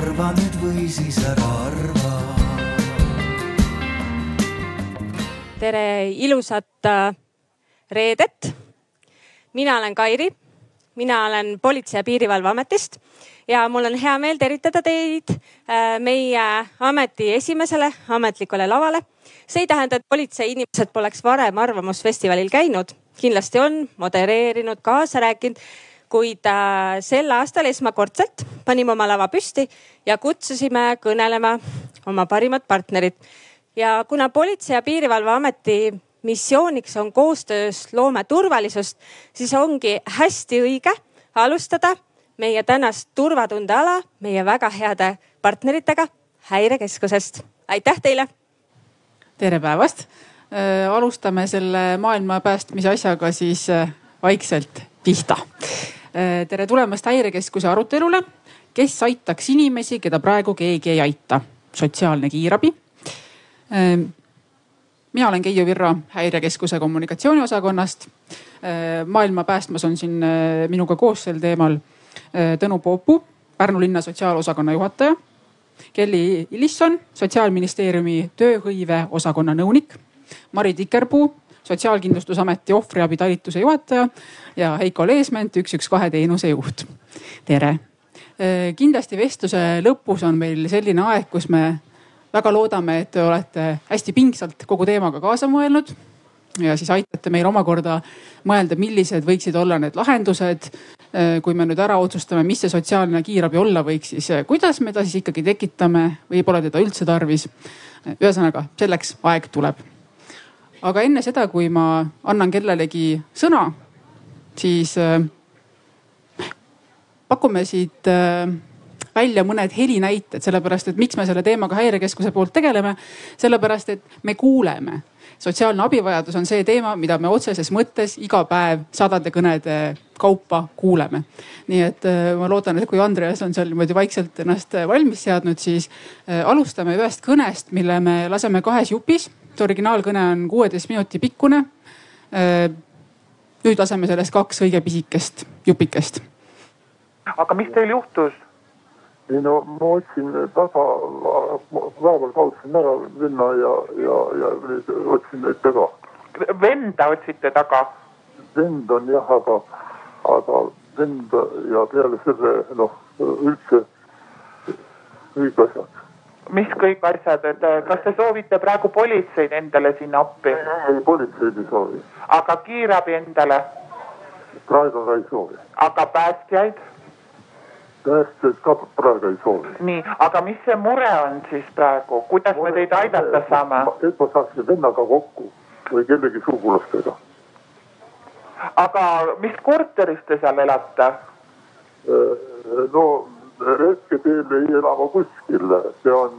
arva nüüd või siis ära arva. tere ilusat äh, reedet. mina olen Kairi, mina olen Politsei- ja Piirivalveametist ja mul on hea meel tervitada teid äh, meie ameti esimesele ametlikule lavale. see ei tähenda, et politseiinimesed poleks varem Arvamusfestivalil käinud, kindlasti on modereerinud, kaasa rääkinud kuid sel aastal esmakordselt panime oma lava püsti ja kutsusime kõnelema oma parimad partnerid. ja kuna Politsei- ja Piirivalveameti missiooniks on koostöös loome turvalisust, siis ongi hästi õige alustada meie tänast turvatundeala meie väga heade partneritega Häirekeskusest. aitäh teile. tere päevast äh,. alustame selle maailma päästmise asjaga siis äh, vaikselt pihta. Tere tulemast Häirekeskuse arutelule, kes aitaks inimesi, keda praegu keegi ei aita, sotsiaalne kiirabi äh, mina olen Keiu Virro Häirekeskuse kommunikatsiooniosakonnast. Äh, maailma päästmas on siin äh, minuga koos sel teemal äh, Tõnu Poopu, Pärnu linna sotsiaalosakonna juhataja. Kelly Illisson, sotsiaalministeeriumi tööhõive osakonna nõunik. Mari Tikerpuu, Sotsiaalkindlustusameti ohvriabi talituse juhataja ja Heiko Leesment, üks, üks, kahe teenuse juht. tere. kindlasti vestluse lõpus on meil selline aeg, kus me väga loodame, et te olete hästi pingsalt kogu teemaga kaasa mõelnud ja siis aitate meil omakorda mõelda, millised võiksid olla need lahendused. kui me nüüd ära otsustame, mis see sotsiaalne kiirabi olla võiks, siis kuidas me ta siis ikkagi tekitame või pole teda üldse tarvis. ühesõnaga selleks aeg tuleb. Aga enne seda, kui ma annan kellelegi sõna, siis pakume siit välja mõned helinäited, sellepärast et miks me selle teemaga häirekeskuse poolt tegeleme. sellepärast, et me kuuleme. sotsiaalne abivajadus on see teema, mida me otseses mõttes iga päev sadade kõnede kaupa kuuleme. nii et ma loodan, et kui Andreas on seal niimoodi vaikselt ennast valmis seadnud, siis alustame ühest kõnest, mille me laseme kahes jupis. See originaalkõne on kuueteist minuti pikkune. nüüd laseme sellest kaks õige pisikest jupikest. aga mis teil juhtus? ei no ma otsin taga, päeval kaotasin ära venna ja, ja, ja otsin neid taga. venda otsite taga? vend on jah, aga, aga vend ja peale selle noh, üldse kõik asjad. Mis kõik asjad, et kas te soovite praegu politseid endale sinna appi? ei, politseid ei soovi. aga kiirabi endale? praegu ka ei soovi. aga päästjaid? päästjad ka praegu ei soovi. nii, aga mis see mure on siis praegu, kuidas mure, me teid aidata saame? et ma saaksin vennaga kokku või kellegi sugulastega. aga mis korteris te seal elate? no retketeel ei ela ma kuskil, see on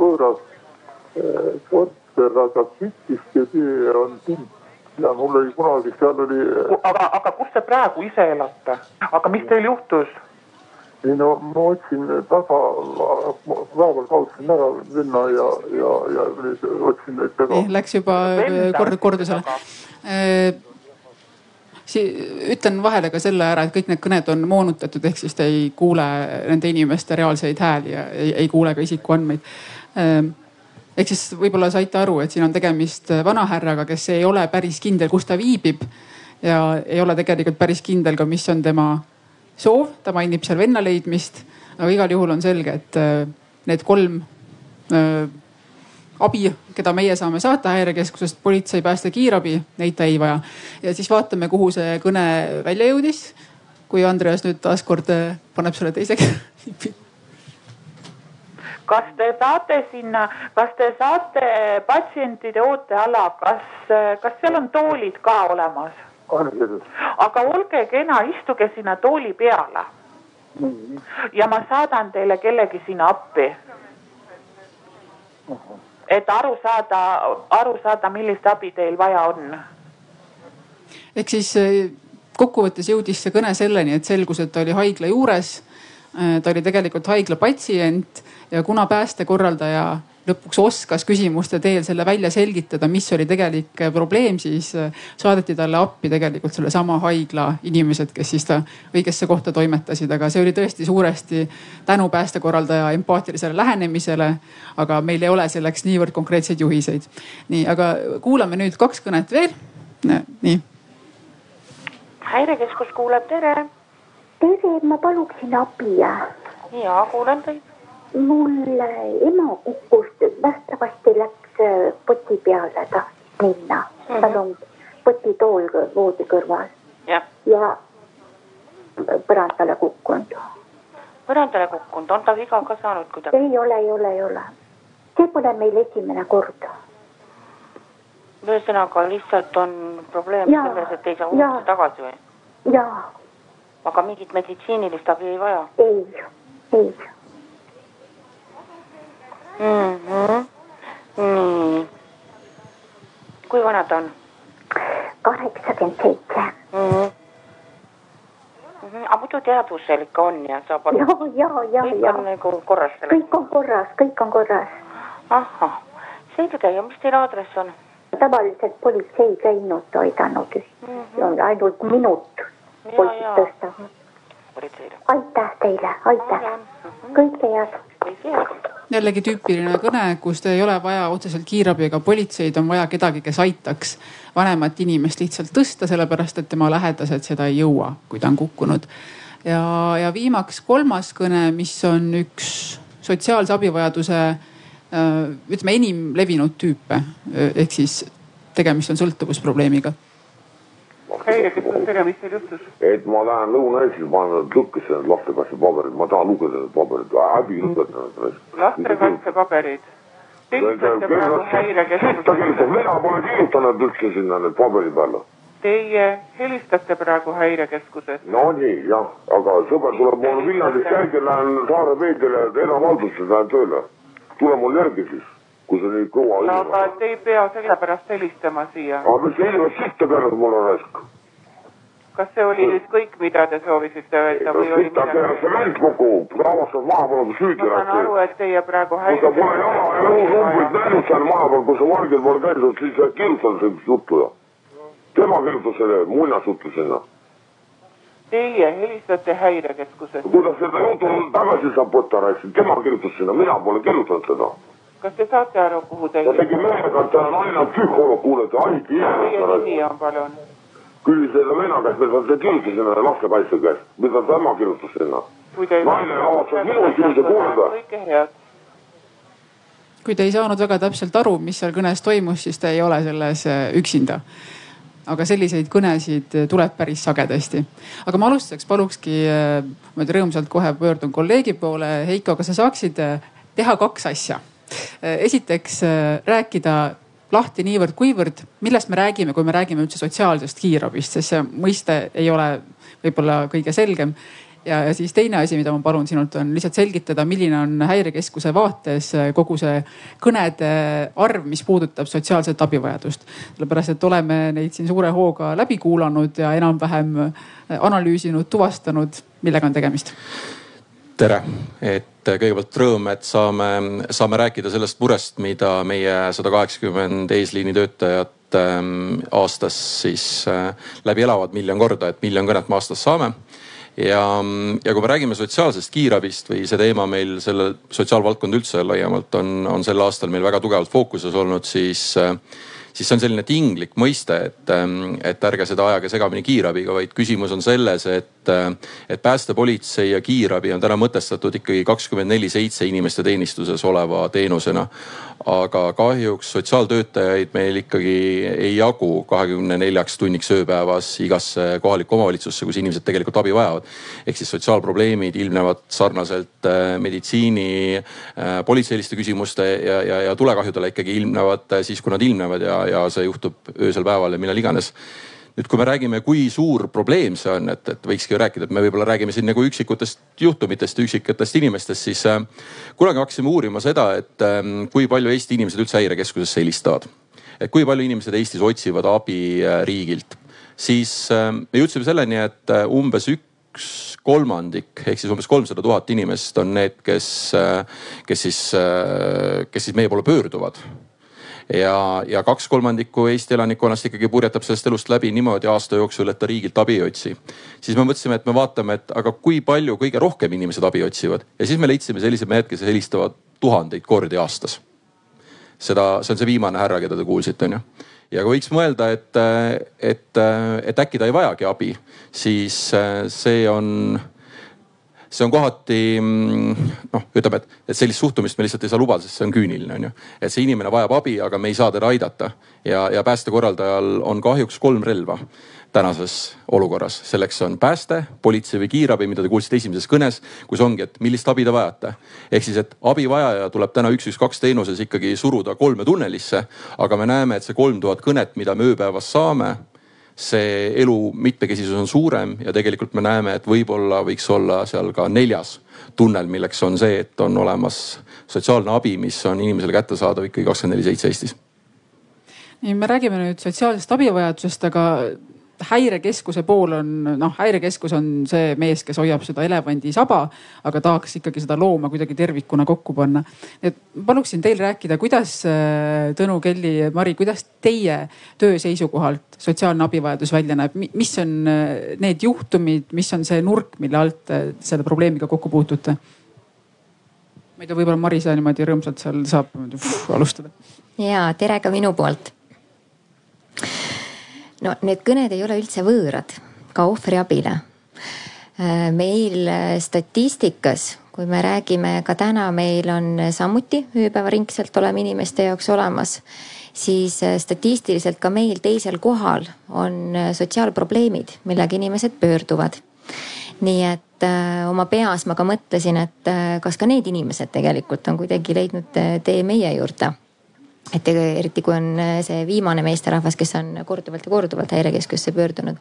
võõras korter, aga Kittiske tee on pind ja mul oli kunagi seal oli. aga, aga kus te praegu ise elate, aga mis teil juhtus? ei no ma otsin taga, päeval kaotasin ära venna ja, ja, ja otsin neid taga. Läks juba kord kordusele. Ütlen vahele ka selle ära, et kõik need kõned on moonutatud, ehk siis te ei kuule nende inimeste reaalseid hääli ja ei, ei kuule ka isikuandmeid. ehk siis võib-olla saite aru, et siin on tegemist vanahärraga, kes ei ole päris kindel, kus ta viibib ja ei ole tegelikult päris kindel ka, mis on tema soov, ta mainib seal venna leidmist, aga igal juhul on selge, et need kolm äh, abi, keda meie saame saata häirekeskusest, politsei, pääste, kiirabi, neid ta ei vaja. ja siis vaatame, kuhu see kõne välja jõudis. kui Andreas nüüd taaskord paneb selle teise nipi kas te saate sinna, kas te saate patsientide ooteala, kas, kas seal on toolid ka olemas? aga olge kena, istuge sinna tooli peale. ja ma saadan teile kellegi sinna appi. Et aru saada, aru saada, millist abi teil vaja on. ehk siis kokkuvõttes jõudis see kõne selleni, et selgus, et ta oli haigla juures. ta oli tegelikult haigla patsient ja kuna päästekorraldaja lõpuks oskas küsimuste teel selle välja selgitada, mis oli tegelik probleem, siis saadeti talle appi tegelikult sellesama haigla inimesed, kes siis ta õigesse kohta toimetasid, aga see oli tõesti suuresti tänu päästekorraldaja empaatilisele lähenemisele. aga meil ei ole selleks niivõrd konkreetseid juhiseid. nii, aga kuulame nüüd kaks kõnet veel. nii. häirekeskus kuuleb, tere. tere, ma paluksin abi. ja kuulen teid mul ema kukkus, nähtavasti läks äh, poti peale, tahtis minna mm. -hmm. tal on potitool voodi kõrval. ja, ja põrandale kukkunud. põrandale kukkunud, on ta viga ka saanud kuidagi? ei ole, ei ole, ei ole. see pole meil esimene kord. ühesõnaga lihtsalt on probleem ja, selles, et ei saa uuesti tagasi või? jaa. aga mingit meditsiinilist abi ei vaja? ei, ei mm. -hmm. nii. kui vana ta on? kaheksakümmend seitse. Mhm. Mhm. aga muidu teadvusel ikka on ja saab aru? ja, ja, ja, kõik ja. on nagu korras sellega? kõik on korras, kõik on korras. ahah, selge ja mis teil aadress on? tavaliselt politsei käinud aidanud mm, -hmm. ainult minut poisid tõsta. aitäh teile, aitäh, kõike head. Jällegi tüüpiline kõne, kus ei ole vaja otseselt kiirabi ega politseid, on vaja kedagi, kes aitaks vanemat inimest lihtsalt tõsta, sellepärast et tema lähedased seda ei jõua, kui ta on kukkunud. ja, ja viimaks kolmas kõne, mis on üks sotsiaalse abivajaduse ütleme enim levinud tüüpe ehk siis tegemist on sõltuvusprobleemiga häirekeskus tegemist teil juhtus? et ma lähen Lõuna-Eestis, ma lükkasin need lastekaitsepaberid, ma tahan lugeda need paberid, häbi lõpetada need. lastekaitsepaberid? mina pole kirjutanud üldse sinna need paberi peale. Teie helistate praegu häirekeskusesse? no nii jah, aga sõber tuleb mul Viljandist järgi, lähen Saare Peedrile enamhaldusse, lähen tööle. tule mul järgi siis kui sa nii kõva no aga te ei pea sellepärast helistama siia. aga mis sa ilmast sitta keerad mulle raisk? kas see oli nüüd kõik, mida te soovisite öelda või oli midagi? keeras see mäng kokku, avastas maha peal süüdi. ma saan aru, et teie praegu häirite. kui sa pole jala ja numbrit näinud seal maha peal, kui valgel pool käisid, siis sa kirjutad sellist juttu ju. tema kirjutas selle muinasjutu sinna. Teie helistate häirekeskusesse. kuidas seda juttu tagasi saab võtta, raisk, tema kirjutas sinna, mina pole kirjutanud seda kas te saate aru, kuhu te. ta tegi mehega, et ta on ainult psühholoog, kuulete, ainult inimene. Teie nimi on palun? küll selle venna käest, mida ta kirjutas sinna lastekaitse käest, mida tema kirjutas sinna. naine avastas minu süüdi kuulda. kõike head kui te ei saanud väga täpselt aru, mis seal kõnes toimus, siis te ei ole selles äh, üksinda. aga selliseid kõnesid tuleb päris sagedasti. aga ma alustuseks palukski, äh, ma nüüd rõõmsalt kohe pöördun kolleegi poole. Heiko, kas sa saaksid äh, teha kaks asja? Esiteks rääkida lahti niivõrd-kuivõrd, millest me räägime, kui me räägime üldse sotsiaalsest kiirabist, sest see mõiste ei ole võib-olla kõige selgem. ja, ja siis teine asi, mida ma palun sinult, on lihtsalt selgitada, milline on häirekeskuse vaates kogu see kõnede arv, mis puudutab sotsiaalset abivajadust. sellepärast, et oleme neid siin suure hooga läbi kuulanud ja enam-vähem analüüsinud, tuvastanud, millega on tegemist tere, et kõigepealt rõõm, et saame, saame rääkida sellest murest, mida meie sada kaheksakümmend eesliini töötajat ähm, aastas siis äh, läbi elavad miljon korda, et miljon kõnet me aastas saame. ja, ja kui me räägime sotsiaalsest kiirabist või see teema meil selle sotsiaalvaldkond üldse laiemalt on, on sel aastal meil väga tugevalt fookuses olnud, siis äh, siis see on selline tinglik mõiste, et, ähm, et ärge seda ajage segamini kiirabiga, vaid küsimus on selles, et, äh, et päästepolitsei ja kiirabi on täna mõtestatud ikkagi kakskümmend neli seitse inimeste teenistuses oleva teenusena aga kahjuks sotsiaaltöötajaid meil ikkagi ei jagu kahekümne neljaks tunniks ööpäevas igasse kohalikku omavalitsusse, kus inimesed tegelikult abi vajavad. ehk siis sotsiaalprobleemid ilmnevad sarnaselt äh, meditsiini, äh, politseiliste küsimuste ja, ja, ja tulekahjudele ikkagi ilmnevad äh, siis, kui nad ilmnevad ja, ja see juhtub öösel päeval ja millal iganes nüüd, kui me räägime, kui suur probleem see on, et, et võikski ju rääkida, et me võib-olla räägime siin nagu üksikutest juhtumitest, üksikutest inimestest, siis äh, kunagi hakkasime uurima seda, et äh, kui palju Eesti inimesed üldse häirekeskusesse helistavad. et kui palju inimesed Eestis otsivad abi äh, riigilt, siis äh, me jõudsime selleni, et äh, umbes ük, üks kolmandik ehk siis umbes kolmsada tuhat inimest on need, kes, kes siis, kes siis meie poole pöörduvad ja, ja kaks kolmandikku Eesti elanikkonnast ikkagi purjetab sellest elust läbi niimoodi aasta jooksul, et ta riigilt abi ei otsi. siis me mõtlesime, et me vaatame, et aga kui palju kõige rohkem inimesed abi otsivad ja siis me leidsime sellised mehed, kes helistavad tuhandeid kordi aastas. seda, see on see viimane härra, keda te kuulsite, onju ja kui võiks mõelda, et, et, et äkki ta ei vajagi abi, siis see on, see on kohati noh, ütleme, et, et sellist suhtumist me lihtsalt ei saa lubada, sest see on küüniline, onju. et see inimene vajab abi, aga me ei saa teda aidata ja, ja päästekorraldajal on kahjuks kolm relva tänases olukorras. selleks on pääste, politsei või kiirabi, mida te kuulsite esimeses kõnes, kus ongi, et millist abi te vajate. ehk siis, et abivajaja tuleb täna üks, üks, kaks teenuses ikkagi suruda kolme tunnelisse. aga me näeme, et see kolm tuhat kõnet, mida me ööpäevas saame, see elu mitmekesisus on suurem ja tegelikult me näeme, et võib-olla võiks olla seal ka neljas tunnel, milleks on see, et on olemas sotsiaalne abi, mis on inimesele kättesaadav ikkagi kakskümmend neli seitse Eestis. Nii, me räägime nüüd sotsiaalsest abivajadusest, aga häirekeskuse pool on noh, häirekeskus on see mees, kes hoiab seda elevandi saba, aga tahaks ikkagi seda looma kuidagi tervikuna kokku panna. et paluksin teil rääkida, kuidas äh, Tõnu, Kelly, Mari, kuidas teie töö seisukohalt sotsiaalne abivajadus välja näeb, mis on äh, need juhtumid, mis on see nurk, mille alt äh, selle probleemiga kokku puutute? ma ei tea, võib-olla Marisa niimoodi rõõmsalt seal saab uf, alustada. ja tere ka minu poolt no need kõned ei ole üldse võõrad ka ohvriabile. Äh, meil äh, statistikas, kui me räägime ka täna, meil on samuti ööpäevaringselt oleme inimeste jaoks olemas, siis äh, statistiliselt ka meil teisel kohal on sotsiaalprobleemid, millega inimesed pöörduvad nii et äh, oma peas ma ka mõtlesin, et äh, kas ka need inimesed tegelikult on kuidagi leidnud tee meie juurde et eriti kui on äh, see viimane meesterahvas, kes on korduvalt ja korduvalt häirekeskusse pöördunud.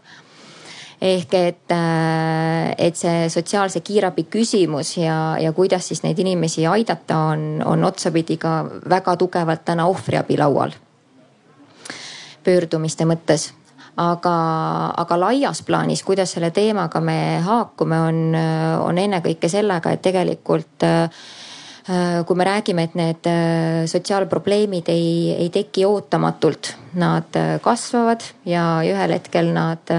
ehk et, äh, et see sotsiaalse kiirabi küsimus ja, ja kuidas siis neid inimesi aidata, on, on otsapidi ka väga tugevalt täna ohvriabi laual. pöördumiste mõttes aga, aga laias plaanis, kuidas selle teemaga me haakume, on, on ennekõike sellega, et tegelikult äh, Äh, kui me räägime, et need äh, sotsiaalprobleemid ei, ei teki ootamatult, nad äh, kasvavad ja ühel hetkel nad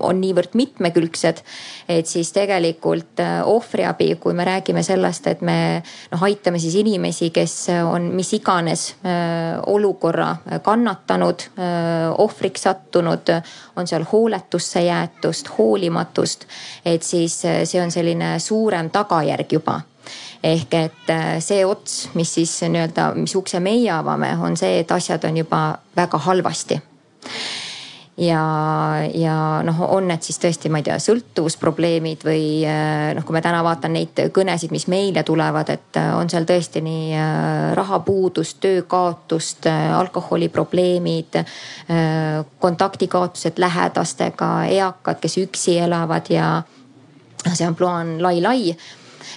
on niivõrd mitmekülgsed, et siis tegelikult ohvriabi, kui me räägime sellest, et me noh, aitame siis inimesi, kes on mis iganes olukorra kannatanud, ohvriks sattunud, on seal hooletusse jäetust, hoolimatust, et siis see on selline suurem tagajärg juba ehk et äh, see ots, mis siis nii-öelda, mis ukse meie avame, on see, et asjad on juba väga halvasti. Ja, ja noh, on need siis tõesti, ma ei tea, sõltuvusprobleemid või äh, noh, kui ma täna vaatan neid kõnesid, mis meile tulevad, et äh, on seal tõesti nii rahapuudust, töökaotust, alkoholiprobleemid, kontaktikaotused lähedastega, eakad, kes üksi elavad ja see ampluaa on lai-lai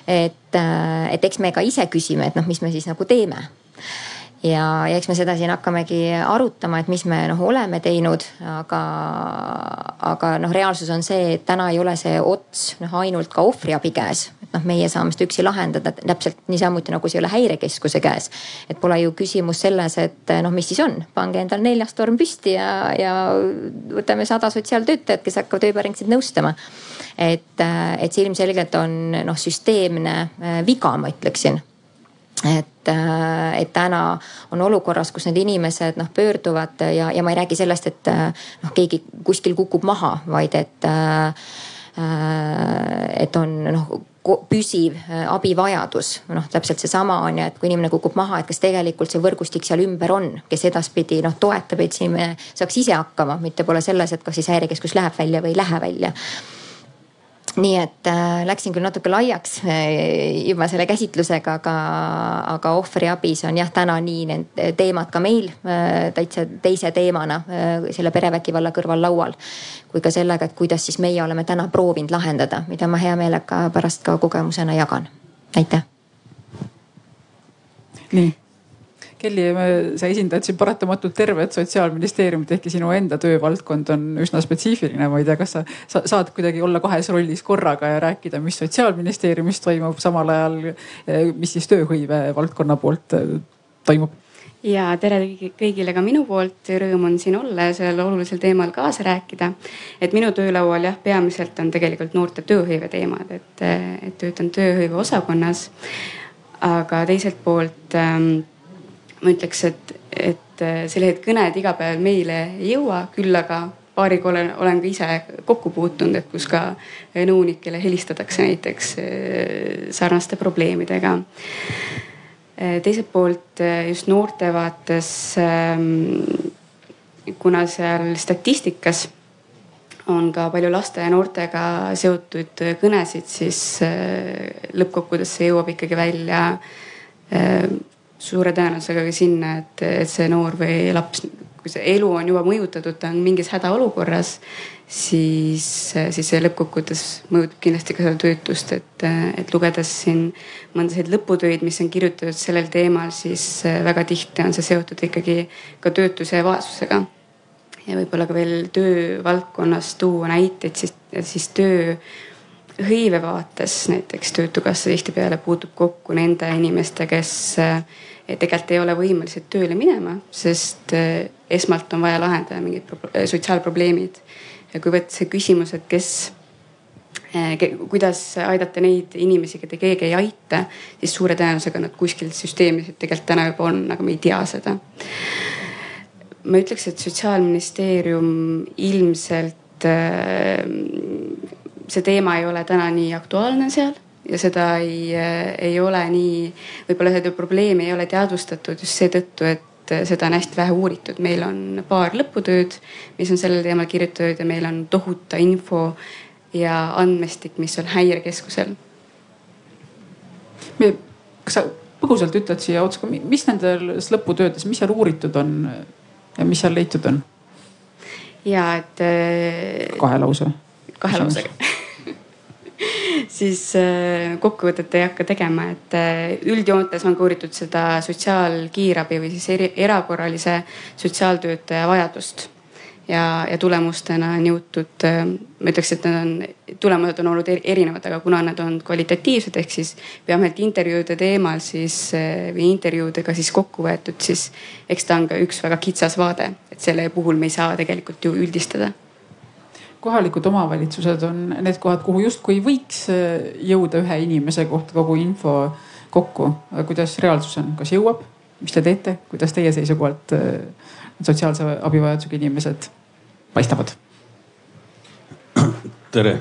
et, äh, et eks me ka ise küsime, et noh, mis me siis nagu teeme ja, ja eks me seda siin hakkamegi arutama, et mis me noh oleme teinud, aga, aga noh, reaalsus on see, et täna ei ole see ots noh ainult ka ohvriabi käes. et noh, meie saame seda üksi lahendada täpselt niisamuti nagu see ei ole häirekeskuse käes. et pole ju küsimus selles, et noh, mis siis on, pange endal neljastorm püsti ja, ja võtame sada sotsiaaltöötajat, kes hakkavad ööpäringselt nõustama et, äh, et see ilmselgelt on noh, süsteemne äh, viga, ma ütleksin. Et, äh, et täna on olukorras, kus need inimesed noh pöörduvad ja, ja ma ei räägi sellest, et noh, keegi kuskil kukub maha, vaid et, et on noh püsiv abivajadus, noh täpselt seesama on ju, et kui inimene kukub maha, et kas tegelikult see võrgustik seal ümber on, kes edaspidi noh toetab, et me saaks ise hakkama, mitte pole selles, et kas siis häirekeskus läheb välja või ei lähe välja nii et äh, läksin küll natuke laiaks äh, juba selle käsitlusega, aga, aga ohvriabis on jah, täna nii need teemad ka meil äh, täitsa teise teemana äh, selle perevägivalla kõrval laual. kui ka sellega, et kuidas siis meie oleme täna proovinud lahendada, mida ma hea meelega pärast ka kogemusena jagan. aitäh. nii Kelly, sa esindad siin paratamatult tervet sotsiaalministeeriumit, ehkki sinu enda töövaldkond on üsna spetsiifiline. ma ei tea, kas sa, sa saad kuidagi olla kahes rollis korraga ja rääkida, mis sotsiaalministeeriumis toimub, samal ajal, mis siis tööhõive valdkonna poolt toimub? ja tere kõigile ka minu poolt, rõõm on siin olla ja sellel olulisel teemal kaasa rääkida. et minu töölaual jah, peamiselt on tegelikult noorte tööhõive teemad, et, et töötan tööhõive osakonnas. aga teiselt poolt ähm, ma ütleks, et, et sellised kõned iga päev meile ei jõua, küll aga paariga olen, olen ka ise kokku puutunud, et kus ka nõunikele helistatakse näiteks äh, sarnaste probleemidega. Eh, teiselt poolt just noorte vaates, ehm, kuna seal statistikas on ka palju laste ja noortega seotud kõnesid, siis lõppkokkuvõttes see jõuab ikkagi välja suure tõenäosusega ka sinna, et, et see noor või laps, kui see elu on juba mõjutatud, ta on mingis hädaolukorras siis, siis see lõppkokkuvõttes mõjutab kindlasti ka seda töötust, et, et lugedes siin mõndasid lõputöid, mis on kirjutatud sellel teemal, siis väga tihti on see seotud ikkagi ka töötuse ja vaesusega. ja võib-olla ka veel töövaldkonnas tuua näiteid, siis, siis tööhõive vaates näiteks Töötukassa tihtipeale puutub kokku nende inimeste, kes tegelikult ei ole võimelised tööle minema, sest esmalt on vaja lahendada mingid sotsiaalprobleemid ja kui võtta see küsimus, et kes eh, kuidas aidata neid inimesi, keda keegi ei aita, siis suure tõenäosusega nad kuskil süsteemis tegelikult täna juba on, aga me ei tea seda. ma ütleks, et sotsiaalministeerium ilmselt, eh, see teema ei ole täna nii aktuaalne seal ja seda ei, eh, ei ole nii, võib-olla seda probleemi ei ole teadvustatud just seetõttu, et et seda on hästi vähe uuritud, meil on paar lõputööd, mis on sellel teemal kirjutatud ja meil on tohuta info ja andmestik, mis on häirekeskusel. kas sa põgusalt ütled siia otsa, mis nendes lõputöödes, mis seal uuritud on ja mis seal leitud on? ja et. kahe lause. kahe lausega siis äh, kokkuvõtet ei hakka tegema, et äh, üldjoontes on ka uuritud seda sotsiaalkiirabi või siis eri, erakorralise sotsiaaltöötaja vajadust. ja, ja tulemustena on jõutud, äh, ma ütleks, et need on, tulemused on olnud erinevad, aga kuna nad on kvalitatiivsed, ehk siis vähemalt intervjuude teemal siis või intervjuudega siis kokku võetud, siis eks ta on ka üks väga kitsas vaade, et selle puhul me ei saa tegelikult ju üldistada kohalikud omavalitsused on need kohad, kuhu justkui võiks äh, jõuda ühe inimese kohta kogu info kokku. kuidas reaalsus on, kas jõuab, mis te teete, kuidas teie seisukohalt äh, sotsiaalse abivajadusega inimesed paistavad? tere,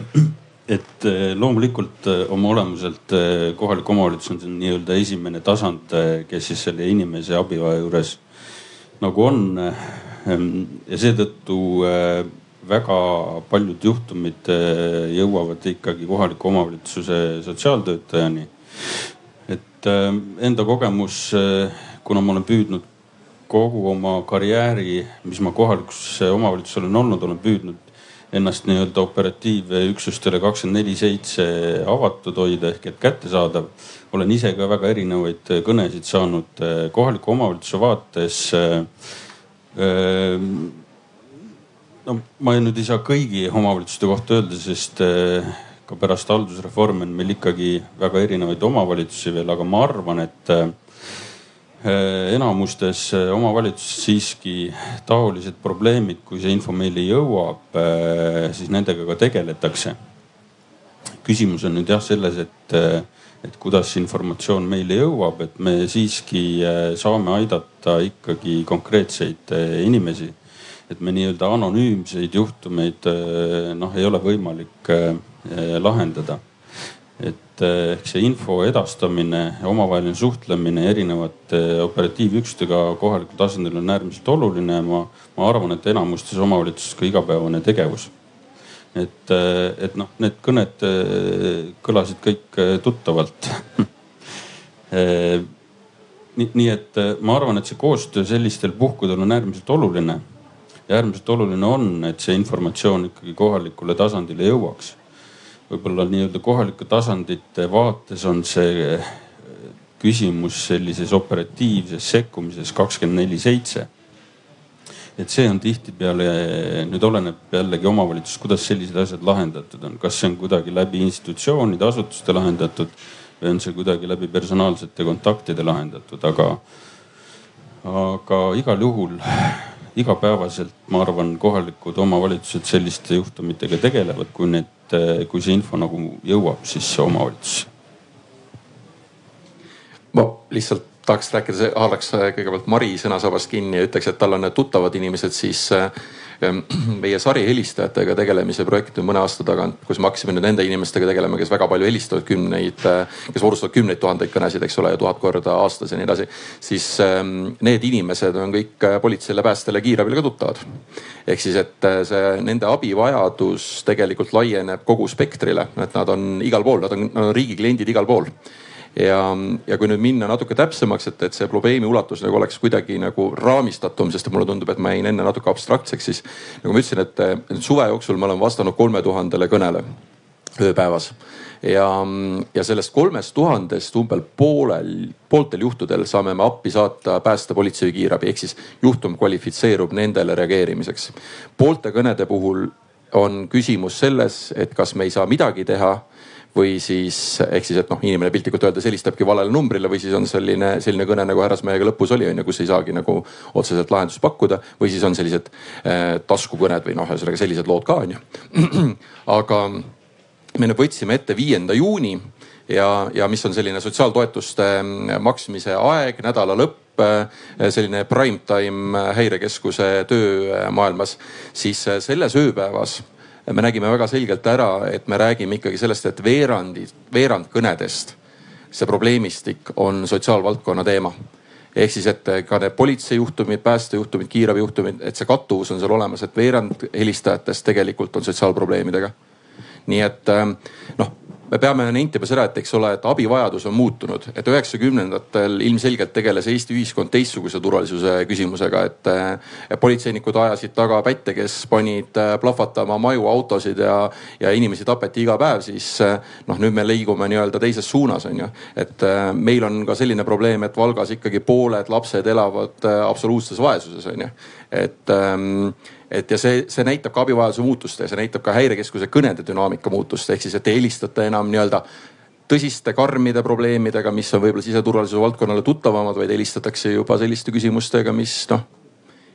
et äh, loomulikult oma olemuselt kohalik omavalitsus on nii-öelda esimene tasand, kes siis selle inimese abivaja juures nagu on. ja seetõttu väga paljud juhtumid eh, jõuavad ikkagi kohaliku omavalitsuse sotsiaaltöötajani. et eh, enda kogemus, eh, kuna ma olen püüdnud kogu oma karjääri, mis ma kohalikus omavalitsuses olen olnud, olen püüdnud ennast nii-öelda operatiivüksustele kakskümmend neli seitse avatud hoida ehk et kättesaadav. olen ise ka väga erinevaid kõnesid saanud kohaliku omavalitsuse vaates no ma nüüd ei saa kõigi omavalitsuste kohta öelda, sest eh, ka pärast haldusreformi on meil ikkagi väga erinevaid omavalitsusi veel, aga ma arvan, et eh, enamustes omavalitsustes siiski taolised probleemid, kui see info meile jõuab, eh, siis nendega ka tegeletakse. küsimus on nüüd jah selles, et, et kuidas informatsioon meile jõuab, et me siiski saame aidata ikkagi konkreetseid inimesi et me nii-öelda anonüümseid juhtumeid eh, noh, ei ole võimalik eh, lahendada. et eh, ehk see info edastamine, omavaheline suhtlemine erinevate operatiivüksustega kohalikul tasandil on äärmiselt oluline. ma, ma arvan, et enamustes omavalitsustes ka igapäevane tegevus. et, et noh, need kõned kõlasid kõik tuttavalt nii, nii et ma arvan, et see koostöö sellistel puhkudel on äärmiselt oluline ja äärmiselt oluline on, et see informatsioon ikkagi kohalikule tasandile jõuaks. võib-olla nii-öelda kohalike tasandite vaates on see küsimus sellises operatiivses sekkumises kakskümmend neli seitse et see on tihtipeale, nüüd oleneb jällegi omavalitsus, kuidas sellised asjad lahendatud on, kas see on kuidagi läbi institutsioonide, asutuste lahendatud või on see kuidagi läbi personaalsete kontaktide lahendatud, aga, aga igal juhul igapäevaselt ma arvan, kohalikud omavalitsused selliste juhtumitega tegelevad, kui need, kui see info nagu jõuab siis omavalitsusse. ma lihtsalt tahaks rääkida, haaraks kõigepealt Mari sõnasabast kinni ja ütleks, et tal on tuttavad inimesed, siis ähm, meie sarihelistajatega tegelemise projekt on mõne aasta tagant, kus me hakkasime nüüd nende inimestega tegelema, kes väga palju helistavad kümneid, kes moodustavad kümneid tuhandeid kõnesid, eks ole, ja tuhat korda aastas ja nii edasi. siis ähm, need inimesed on kõik politseile, päästele, kiirabile ka tuttavad. ehk siis, et äh, see nende abivajadus tegelikult laieneb kogu spektrile, et nad on igal pool, nad on, nad on riigi kliendid igal pool ja, ja kui nüüd minna natuke täpsemaks, et, et see probleemi ulatus nagu oleks kuidagi nagu raamistatum, sest mulle tundub, et ma jäin enne natuke abstraktseks, siis nagu ma ütlesin, et suve jooksul ma olen vastanud kolme tuhandele kõnele ööpäevas ja, ja sellest kolmest tuhandest umbel poolel, pooltel juhtudel saame me appi saata pääste, politsei või kiirabi, ehk siis juhtum kvalifitseerub nendele reageerimiseks. poolte kõnede puhul on küsimus selles, et kas me ei saa midagi teha või siis ehk siis, et noh, inimene piltlikult öeldes helistabki valele numbrile või siis on selline, selline kõne nagu härrasmehega lõpus oli, on ju, kus ei saagi nagu otseselt lahendust pakkuda. või siis on sellised äh, taskukõned või noh, ühesõnaga sellised lood ka on ju. aga me nüüd võtsime ette viienda juuni ja, ja mis on selline sotsiaaltoetuste maksmise aeg, nädala lõpp selline prime time häirekeskuse töö maailmas, siis selles ööpäevas me nägime väga selgelt ära, et me räägime ikkagi sellest, et veerandid, veerand kõnedest, see probleemistik on sotsiaalvaldkonna teema ehk siis, et ka need politseijuhtumid, päästejuhtumid, kiirabijuhtumid, et see kattuvus on seal olemas, et veerand helistajatest tegelikult on sotsiaalprobleemidega. nii et noh, me peame nentima seda, et eks ole, et abivajadus on muutunud, et üheksakümnendatel ilmselgelt tegeles Eesti ühiskond teistsuguse turvalisuse küsimusega, et politseinikud ajasid taga pätte, kes panid äh, plahvatama maju, autosid ja, ja inimesi tapeti iga päev, siis äh, noh, nüüd me liigume nii-öelda teises suunas, on ju. et äh, meil on ka selline probleem, et Valgas ikkagi pooled lapsed elavad absoluutses vaesuses, on ju. et ähm, et ja see, see näitab ka abivajaduse muutust ja see näitab ka häirekeskuse kõnede dünaamika muutust, ehk siis, et ei helistata enam nii-öelda tõsiste karmide probleemidega, mis on võib-olla siseturvalisuse valdkonnale tuttavamad, vaid helistatakse juba selliste küsimustega, mis noh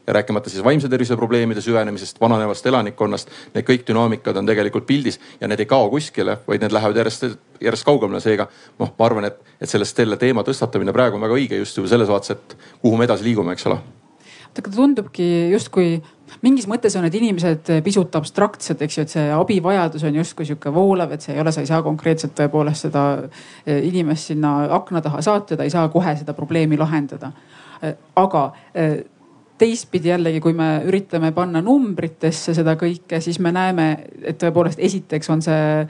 ja rääkimata siis vaimse tervise probleemide süvenemisest, vananevast elanikkonnast. Need kõik dünaamikad on tegelikult pildis ja need ei kao kuskile, vaid need lähevad järjest, järjest kaugemale. seega noh, ma arvan, et, et sellest selle teema tõstatamine praegu on väga õige just juba selles vaates, et kuhu me edasi liigume, eks ole. tundubki justkui mingis mõttes on need inimesed pisut abstraktsed, eks ju, et see abivajadus on justkui sihuke voolav, et see ei ole, sa ei saa konkreetselt tõepoolest seda eh, inimest sinna akna taha saata, ta ei saa kohe seda probleemi lahendada. Eh, aga eh, teistpidi jällegi, kui me üritame panna numbritesse seda kõike, siis me näeme, et tõepoolest esiteks on see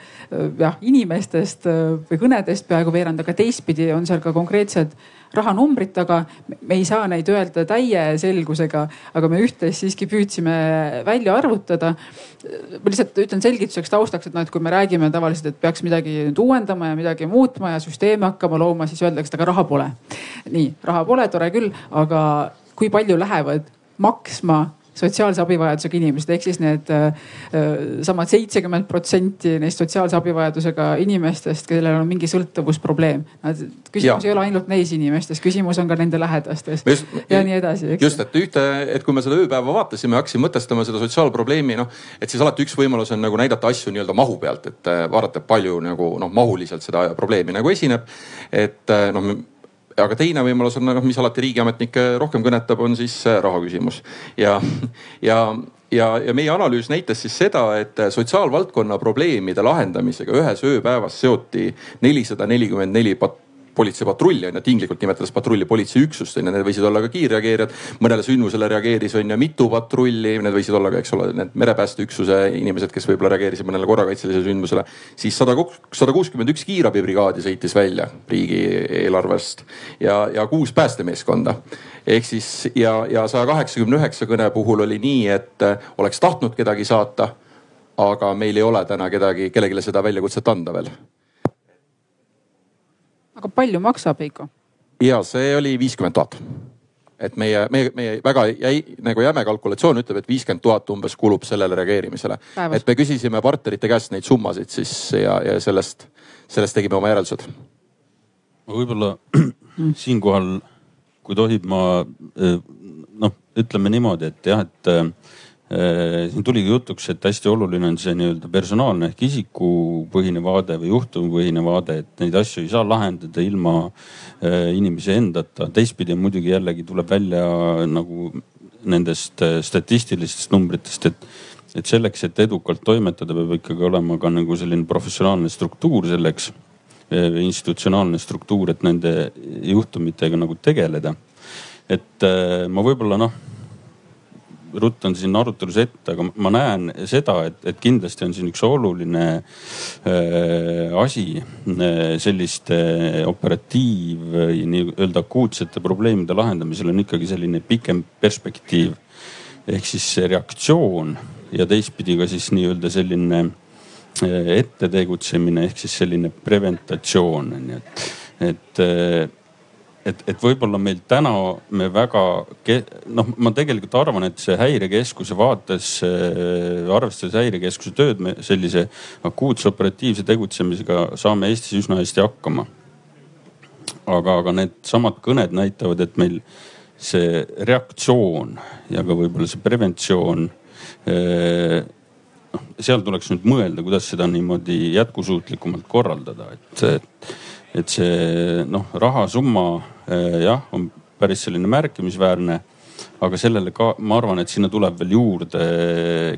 jah inimestest või kõnedest peaaegu veerand, aga teistpidi on seal ka konkreetsed rahanumbrit taga. me ei saa neid öelda täie selgusega, aga me üht-teist siiski püüdsime välja arvutada. ma lihtsalt ütlen selgituseks taustaks, et noh, et kui me räägime tavaliselt, et peaks midagi nüüd uuendama ja midagi muutma ja süsteemi hakkama looma, siis öeldakse, et aga raha pole. nii, raha pole, tore küll, aga kui palju lähevad maksma sotsiaalse abivajadusega inimesed, ehk siis need äh, äh, samad seitsekümmend protsenti neist sotsiaalse abivajadusega inimestest, kellel on mingi sõltuvusprobleem. küsimus ja. ei ole ainult neis inimestes, küsimus on ka nende lähedastes just, ja nii edasi. just, et ühte, et kui me seda ööpäeva vaatasime, hakkasime mõtestama seda sotsiaalprobleemi, noh, et siis alati üks võimalus on nagu näidata asju nii-öelda mahu pealt, et äh, vaadata, palju nagu noh, mahuliselt seda probleemi nagu esineb. et noh aga teine võimalus on, noh, mis alati riigiametnikke rohkem kõnetab, on siis raha küsimus. Ja, ja ja, ja meie analüüs näitas siis seda, et sotsiaalvaldkonna probleemide lahendamisega ühes ööpäevas seoti nelisada nelikümmend neli politseipatrulli on ju, tinglikult nimetades patrulli politseiüksust on ju, need võisid olla ka kiirreageerijad. mõnele sündmusele reageeris on ju mitu patrulli, need võisid olla ka, eks ole, need merepäästeüksuse inimesed, kes võib-olla reageerisid mõnele korrakaitselisele sündmusele. siis sada, sada kuuskümmend üks kiirabibrigaadi sõitis välja riigieelarvest ja, ja kuus päästemeeskonda. ehk siis ja, ja saja kaheksakümne üheksa kõne puhul oli nii, et oleks tahtnud kedagi saata aga meil ei ole täna kedagi, kellelegi seda väljakutset anda veel aga palju maksab, Heiko? ja see oli viiskümmend tuhat et meie, meie, meie väga jäi, nagu jäme kalkulatsioon ütleb, et viiskümmend tuhat umbes kulub sellele reageerimisele. et me küsisime partnerite käest neid summasid siis ja, ja sellest, sellest tegime oma järeldused. võib-olla siinkohal, kui tohib, ma eh, noh, ütleme niimoodi, et jah, et eh, siin tuligi jutuks, et hästi oluline on see nii-öelda personaalne ehk isikupõhine vaade või juhtumipõhine vaade, et neid asju ei saa lahendada ilma äh, inimese endata. teistpidi muidugi jällegi tuleb välja nagu nendest äh, statistilistest numbritest, et, et selleks, et edukalt toimetada, peab ikkagi olema ka nagu selline professionaalne struktuur selleks, institutsionaalne struktuur, et nende juhtumitega nagu tegeleda. et ma võib-olla noh ruttan siin arutelus ette, aga ma näen seda, et, et kindlasti on siin üks oluline äh, asi äh, selliste operatiiv, nii-öelda akuutsete probleemide lahendamisel on ikkagi selline pikem perspektiiv. ehk siis reaktsioon ja teistpidi ka siis nii-öelda selline äh, ette tegutsemine ehk siis selline preventatsioon on ju, et, et äh, et, et võib-olla meil täna me väga noh, ma tegelikult arvan, et see häirekeskuse vaates, arvestades häirekeskuse tööd, me sellise akuutse operatiivse tegutsemisega saame Eestis üsna hästi hakkama. aga, aga needsamad kõned näitavad, et meil see reaktsioon ja ka võib-olla see preventsioon äh, noh, seal tuleks nüüd mõelda, kuidas seda niimoodi jätkusuutlikumalt korraldada, et, et et see noh, rahasumma eh, jah, on päris selline märkimisväärne. aga sellele ka, ma arvan, et sinna tuleb veel juurde,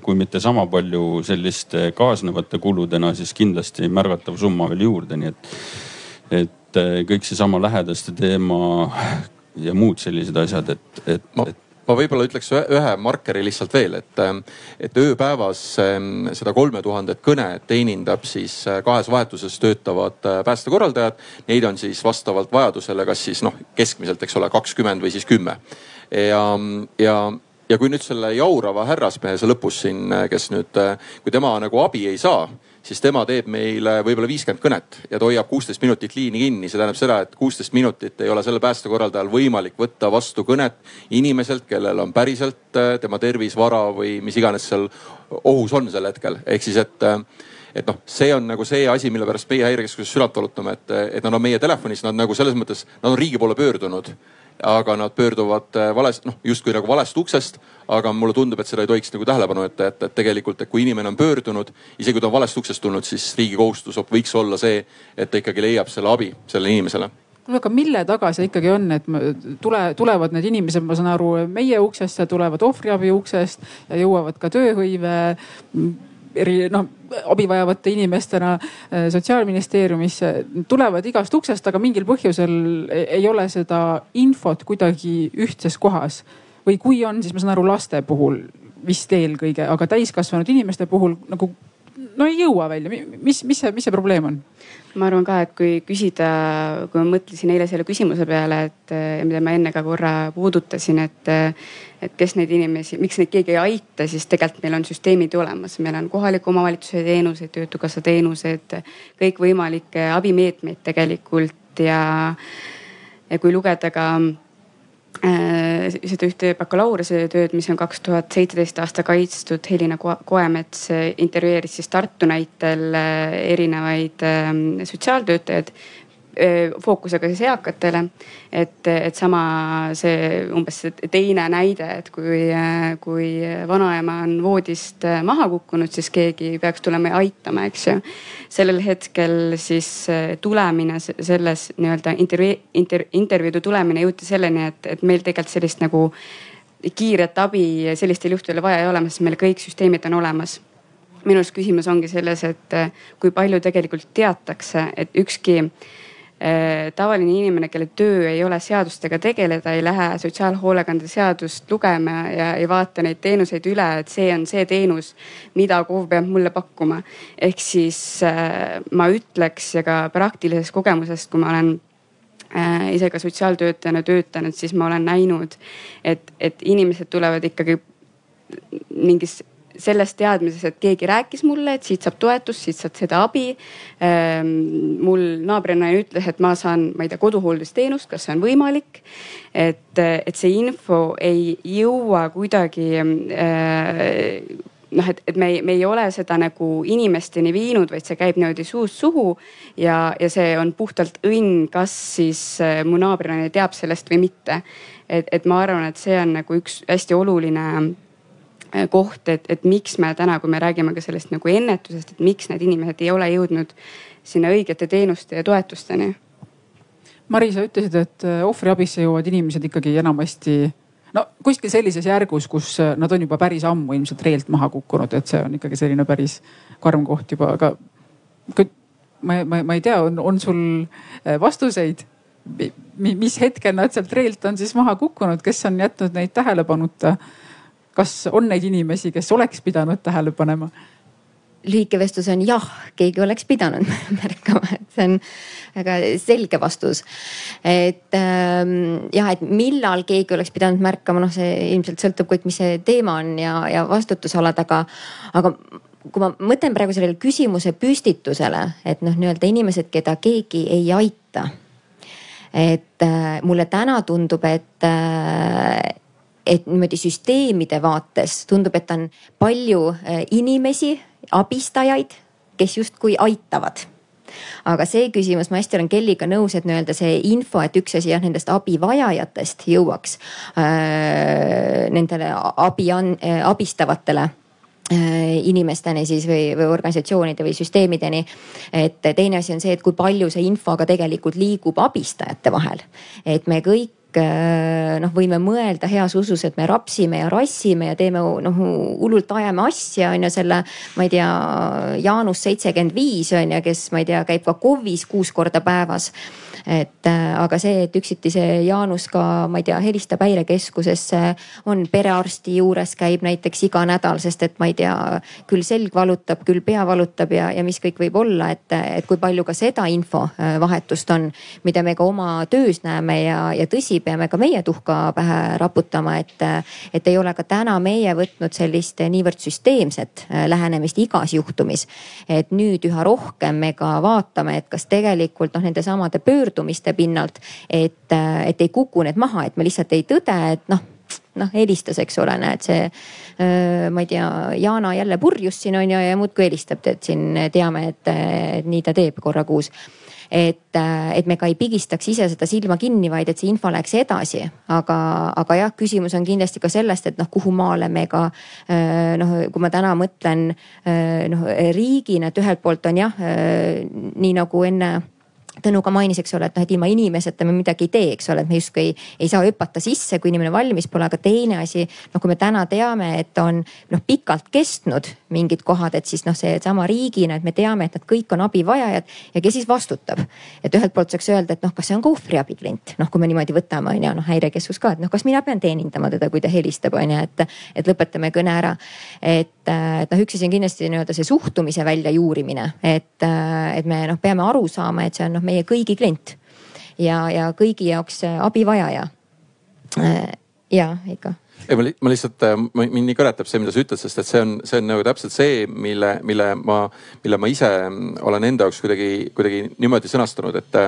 kui mitte sama palju selliste kaasnevate kuludena, siis kindlasti märgatav summa veel juurde, nii et, et eh, kõik seesama lähedaste teema ja muud sellised asjad, et, et, et ma võib-olla ütleks ühe markeri lihtsalt veel, et, et ööpäevas ehm, seda kolme tuhandet kõne teenindab siis äh, kahes vahetuses töötavad äh, päästekorraldajad. Neid on siis vastavalt vajadusele, kas siis noh, keskmiselt, eks ole, kakskümmend või siis kümme. ja, ja ja kui nüüd selle jaurava härrasmehe see lõpus siin, kes nüüd, kui tema nagu abi ei saa siis tema teeb meile võib-olla viiskümmend kõnet ja ta hoiab kuusteist minutit liini kinni. see tähendab seda, et kuusteist minutit ei ole sellel päästekorraldajal võimalik võtta vastu kõnet inimeselt, kellel on päriselt äh, tema tervis, vara või mis iganes seal ohus on sel hetkel. ehk siis, et äh, et noh, see on nagu see asi, mille pärast meie häirekeskuses südant valutame, et, et nad on meie telefonis, nad nagu selles mõttes, nad on riigi poole pöördunud aga nad pöörduvad äh, valest, noh justkui nagu valest uksest. aga mulle tundub, et seda ei tohiks nagu tähelepanu jätta, et, tegelikult, et kui inimene on pöördunud, isegi kui ta on valest uksest tulnud, siis riigi kohustus võiks olla see, et ta ikkagi leiab selle abi sellele inimesele kuule, aga mille taga see ikkagi on, et tule, tulevad need inimesed, ma saan aru, meie uksest ja tulevad ohvriabi uksest ja jõuavad ka tööhõive eri noh, abi vajavate inimestena äh, sotsiaalministeeriumisse, tulevad igast uksest, aga mingil põhjusel e-, ei ole seda infot kuidagi ühtses kohas. või kui on, siis ma saan aru laste puhul vist eelkõige, aga täiskasvanud inimeste puhul nagu no ei jõua välja, mis, mis see, mis see probleem on? Ma arvan ka, et kui küsida, kui ma mõtlesin eile selle küsimuse peale, et mida ma enne ka korra puudutasin, et, et kes neid inimesi, miks neid keegi ei aita, siis tegelikult meil on süsteemid ju olemas, meil on kohaliku omavalitsuse teenused, töötukassa teenused, kõikvõimalikke abimeetmeid tegelikult ja, ja kui lugeda ka seda ühte bakalaureusetööd, mis on kaks tuhat seitseteist aasta kaitstud. Helina Koemets intervjueeris siis Tartu näitel äh, erinevaid ähm, sotsiaaltöötajaid fookusega siis eakatele. et, et sama see umbes teine näide, et kui, kui vanaema on voodist maha kukkunud, siis keegi peaks tulema ja aitama, eks ju. sellel hetkel siis tulemine selles nii-öelda intervjuu, inter, intervjuude tulemine jõuti selleni, et, et meil tegelikult sellist nagu kiiret abi sellistel juhtudel vaja ei ole, sest meil kõik süsteemid on olemas minu arust küsimus ongi selles, et kui palju tegelikult teatakse, et ükski tavaline inimene, kelle töö ei ole seadustega tegeleda, ei lähe sotsiaalhoolekande seadust lugema ja ei vaata neid teenuseid üle, et see on see teenus, mida KOV peab mulle pakkuma. ehk siis äh, ma ütleks ja ka praktilisest kogemusest, kui ma olen äh, ise ka sotsiaaltöötajana töötanud, siis ma olen näinud, et, et inimesed tulevad ikkagi mingis selles teadmises, et keegi rääkis mulle, et siit saab toetust, siit saad seda abi. Ähm, mul naabrinaine ütles, et ma saan, ma ei tea, koduhooldusteenust, kas see on võimalik. et, et see info ei jõua kuidagi äh, noh, et, et me ei, me ei ole seda nagu inimesteni viinud, vaid see käib niimoodi suust suhu. ja, ja see on puhtalt õnn, kas siis äh, mu naabrinaine teab sellest või mitte. et, et ma arvan, et see on nagu üks hästi oluline koht, et, et miks me täna, kui me räägime ka sellest nagu ennetusest, et miks need inimesed ei ole jõudnud sinna õigete teenuste ja toetusteni. Mari, sa ütlesid, et äh, ohvriabisse jõuavad inimesed ikkagi enamasti no kuskil sellises järgus, kus äh, nad on juba päris ammu ilmselt reelt maha kukkunud, et see on ikkagi selline päris karm koht juba, aga ma, ma, ma ei tea, on, on sul vastuseid? mis hetkel nad sealt reelt on siis maha kukkunud, kes on jätnud neid tähelepanuta? Kas on neid inimesi, kes oleks pidanud tähele panema? lühike vestlus on jah, keegi oleks pidanud märkama, et see on väga selge vastus. et ähm, jah, et millal keegi oleks pidanud märkama, noh, see ilmselt sõltub kõik, mis see teema on ja, ja vastutusalad, aga, aga kui ma mõtlen praegu sellele küsimuse püstitusele, et noh, nii-öelda inimesed, keda keegi ei aita. et äh, mulle täna tundub, et äh, et niimoodi süsteemide vaates tundub, et on palju äh, inimesi, abistajaid, kes justkui aitavad aga see küsimus, ma hästi olen Kelliga nõus, et nii-öelda see info, et üks asi jah, nendest abivajajatest jõuaks äh, nendele abi, äh, abistavatele äh, inimesteni siis või, või organisatsioonide või süsteemideni. et teine asi on see, et kui palju see info aga tegelikult liigub abistajate vahel. et me kõik noh, võime mõelda heas usus, et me rapsime ja rassime ja teeme noh hullult ajame asja on ju selle, ma ei tea, Jaanus seitsekümmend viis on ju, kes ma ei tea, käib ka KOV-is kuus korda päevas. Et äh, aga see, et üksiti see Jaanus ka, ma ei tea, helistab häirekeskusesse, on perearsti juures, käib näiteks iga nädal, sest et ma ei tea, küll selg valutab, küll pea valutab ja, ja mis kõik võib olla, et, et kui palju ka seda infovahetust on, mida me ka oma töös näeme ja, ja tõsi, peame ka meie tuhka pähe raputama, et, et ei ole ka täna meie võtnud sellist niivõrd süsteemset äh, lähenemist igas juhtumis. et nüüd üha rohkem me ka vaatame, et kas tegelikult noh, nendesamade pöördumiste pinnalt, et, et ei kuku need maha, et me lihtsalt ei tõde, et noh noh helistas, eks ole, näed see, ma ei tea, Jana jälle purjus siin on ju ja, ja muudkui helistab, et siin teame, et nii ta teeb korra kuus et, et me ka ei pigistaks ise seda silma kinni, vaid et see info läheks edasi. aga, aga jah, küsimus on kindlasti ka sellest, et noh, kuhu maale me ka noh, kui ma täna mõtlen noh riigina, et ühelt poolt on jah, nii nagu enne Tõnu ka mainis, eks ole, et noh, et ilma inimeseta me midagi ei tee, eks ole, et me justkui ei, ei saa hüpata sisse, kui inimene valmis pole, aga teine asi, noh, kui me täna teame, et on noh pikalt kestnud mingid kohad, et siis noh, seesama riigina, et me teame, et nad kõik on abivajajad ja kes siis vastutab. et ühelt poolt saaks öelda, et noh, kas see on ka ohvriabi klient, noh, kui me niimoodi võtame, on ju, noh häirekeskus ka, et noh, kas mina pean teenindama teda, kui ta helistab, on ju, et, et lõpetame kõne ära. et, et noh, üks asi on kindlasti nii-öelda see suhtumise väljajuurimine, et, et me noh, peame aru saama, et see on noh meie kõigi klient ja, ja kõigi jaoks äh, abivajaja. Äh, ja ikka ei, ma, ma lihtsalt, äh, mind nii kõnetab see, mida sa ütled, sest et see on, see on nagu täpselt see, mille, mille ma, mille ma ise olen enda jaoks kuidagi, kuidagi niimoodi sõnastanud, et,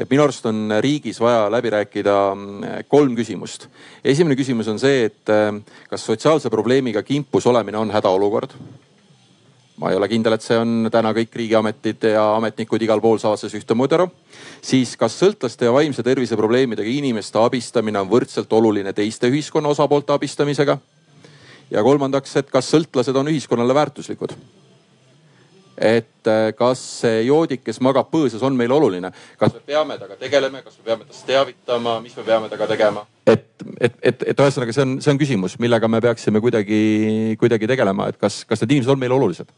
et minu arust on riigis vaja läbi rääkida kolm küsimust. esimene küsimus on see, et kas sotsiaalse probleemiga kimpus olemine on hädaolukord ma ei ole kindel, et see on täna kõik riigiametid ja ametnikud igal pool saavad sellest ühtemoodi aru. siis kas sõltlaste ja vaimse tervise probleemidega inimeste abistamine on võrdselt oluline teiste ühiskonna osapoolte abistamisega? ja kolmandaks, et kas sõltlased on ühiskonnale väärtuslikud? Et äh, kas see joodik, kes magab põõsas, on meile oluline, kas me peame temaga tegelema, kas me peame tast teavitama, mis me peame temaga tegema? et, et, et, et ühesõnaga, see on, see on küsimus, millega me peaksime kuidagi, kuidagi tegelema, et kas, kas need inimesed on meile olulised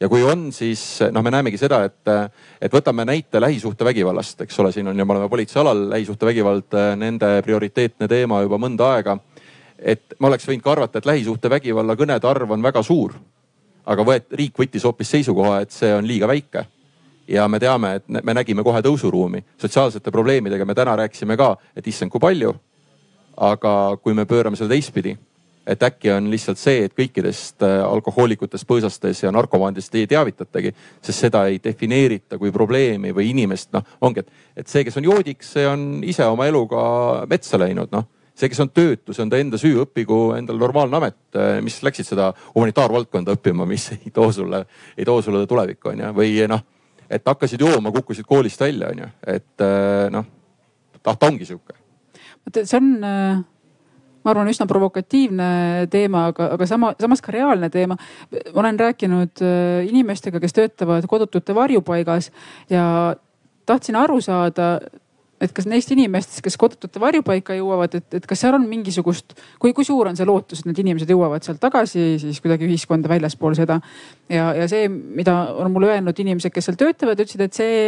ja kui on, siis noh, me näemegi seda, et, et võtame näite lähisuhtevägivallast, eks ole, siin on ju, me oleme politseialal, lähisuhtevägivald, nende prioriteetne teema juba mõnda aega. et me oleks võinud ka arvata, et lähisuhtevägivalla kõnede arv on väga suur. Aga võet-, riik võttis hoopis seisukoha, et see on liiga väike. ja me teame, et me nägime kohe tõusuruumi. sotsiaalsete probleemidega me täna rääkisime ka, et issand, kui palju. aga kui me pöörame selle teistpidi et äkki on lihtsalt see, et kõikidest äh, alkohoolikutest, põõsastes ja narkomaanidest ei teavitatagi, sest seda ei defineerita kui probleemi või inimest, noh ongi, et, et see, kes on joodik, see on ise oma eluga metsa läinud, noh see, kes on töötu, see on ta enda süü, õppigu endale normaalne amet, äh, mis läksid seda humanitaarvaldkonda õppima, mis ei too sulle, ei too sulle tulevikku on ju, või noh, et hakkasid jooma, kukkusid koolist välja on ju, et äh, noh, ta ongi sihuke. see on ma arvan, üsna provokatiivne teema, aga, aga sama, samas ka reaalne teema. ma olen rääkinud äh, inimestega, kes töötavad kodutute varjupaigas ja tahtsin aru saada et kas neist inimestest, kes kodutute varjupaika jõuavad, et, et kas seal on mingisugust, kui, kui suur on see lootus, et need inimesed jõuavad sealt tagasi siis kuidagi ühiskonda väljaspool seda. ja, ja see, mida on mulle öelnud inimesed, kes seal töötavad, ütlesid, et see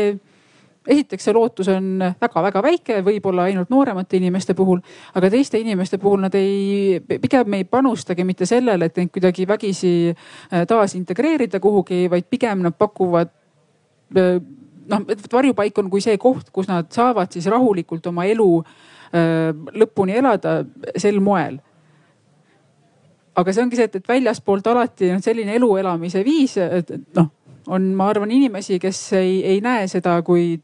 esiteks see lootus on väga-väga väike, võib-olla ainult nooremate inimeste puhul, aga teiste inimeste puhul nad ei, pigem ei panustagi mitte sellele, et neid kuidagi vägisi äh, taasintegreerida kuhugi, vaid pigem nad pakuvad äh, noh, varjupaik on kui see koht, kus nad saavad siis rahulikult oma elu lõpuni elada sel moel aga see ongi see, et, et väljaspoolt alati on selline elu elamise viis, et noh, on, ma arvan, inimesi, kes ei, ei näe seda kui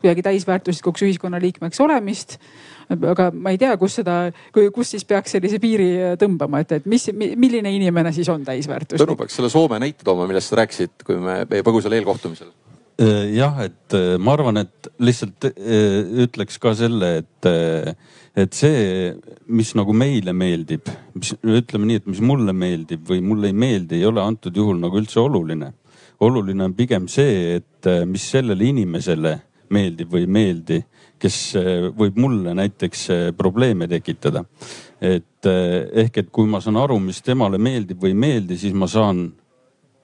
kuidagi täisväärtuslikuks ühiskonnaliikmeks olemist. aga ma ei tea, kus seda, kus siis peaks sellise piiri tõmbama, et, et mis, milline inimene siis on täisväärtuslik? Tõnu peaks selle Soome näite tooma, millest sa rääkisid, kui me põgusal eelkohtumisel jah, et äh, ma arvan, et lihtsalt äh, ütleks ka selle, et, et see, mis nagu meile meeldib, mis ütleme nii, et mis mulle meeldib või mulle ei meeldi, ei ole antud juhul nagu üldse oluline. oluline on pigem see, et mis sellele inimesele meeldib või ei meeldi, kes võib mulle näiteks probleeme tekitada. et eh, ehk, et kui ma saan aru, mis temale meeldib või ei meeldi, siis ma saan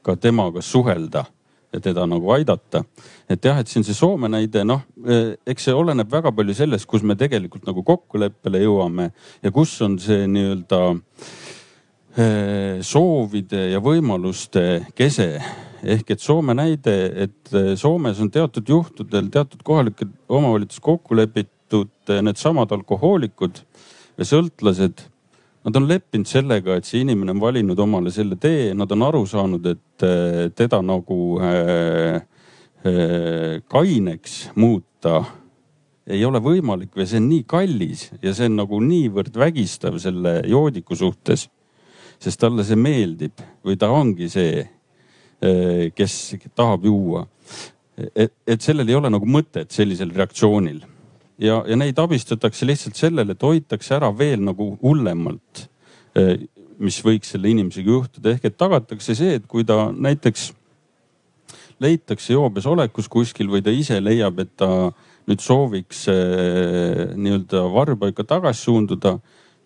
ka temaga suhelda teda nagu aidata. et jah, et siin see Soome näide, noh, eks see oleneb väga palju sellest, kus me tegelikult nagu kokkuleppele jõuame ja kus on see nii-öelda soovide ja võimaluste kese ehk et Soome näide, et eh, Soomes on teatud juhtudel teatud kohalikud omavalitsus kokku lepitud eh, needsamad alkohoolikud ja sõltlased. Nad on leppinud sellega, et see inimene on valinud omale selle tee, nad on aru saanud, et eh, teda nagu äh, äh, kaineks muuta ei ole võimalik või see on nii kallis ja see on nagu niivõrd vägistav selle joodiku suhtes. sest talle see meeldib või ta ongi see kes tahab juua. et, et sellel ei ole nagu mõtet sellisel reaktsioonil ja, ja neid abistatakse lihtsalt sellele, et hoitakse ära veel nagu hullemalt, eh, mis võiks selle inimesega juhtuda, ehk et tagatakse see, et kui ta näiteks leitakse joobes olekus kuskil või ta ise leiab, et ta nüüd sooviks eh, nii-öelda varjupaika tagasi suunduda,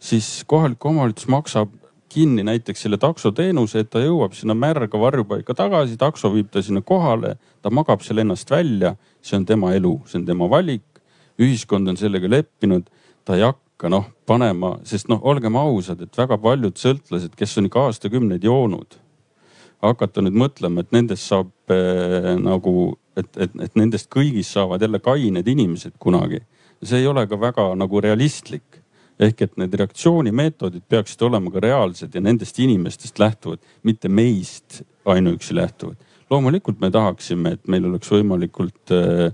siis kohalik omavalitsus maksab kinni näiteks selle taksoteenuse, et ta jõuab sinna märga varjupaika tagasi, takso viib ta sinna kohale, ta magab seal ennast välja. see on tema elu, see on tema valik. Ühiskond on sellega leppinud, ta ei hakka noh panema, sest noh, olgem ausad, et väga paljud sõltlased, kes on ikka aastakümneid joonud, hakata nüüd mõtlema, et nendest saab äh, nagu, et, et, et nendest kõigist saavad jälle kained inimesed kunagi. see ei ole ka väga nagu realistlik ehk et need reaktsioonimeetodid peaksid olema ka reaalsed ja nendest inimestest lähtuvad, mitte meist ainuüksi lähtuvad. loomulikult me tahaksime, et meil oleks võimalikult äh,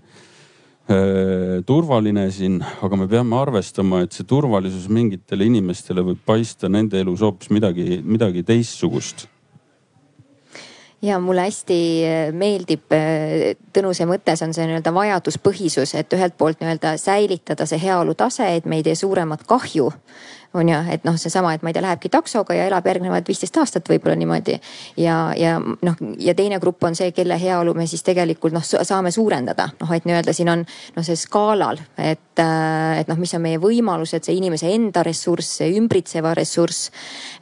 äh, turvaline siin, aga me peame arvestama, et see turvalisus mingitele inimestele võib paista nende elus hoopis midagi, midagi teistsugust. Ja mulle hästi äh, meeldib äh, Tõnuse mõttes on see nii-öelda vajaduspõhisus, et ühelt poolt nii-öelda säilitada see heaolu tase, et me ei tee suuremat kahju on ju, et noh, seesama, et ma ei tea, lähebki taksoga ja elab järgnevad viisteist aastat võib-olla niimoodi. ja, ja noh, ja teine grupp on see, kelle heaolu me siis tegelikult noh, saame suurendada, noh, et nii-öelda siin on noh, see skaalal, et, äh, et noh, mis on meie võimalused, see inimese enda ressurss, see ümbritseva ressurss.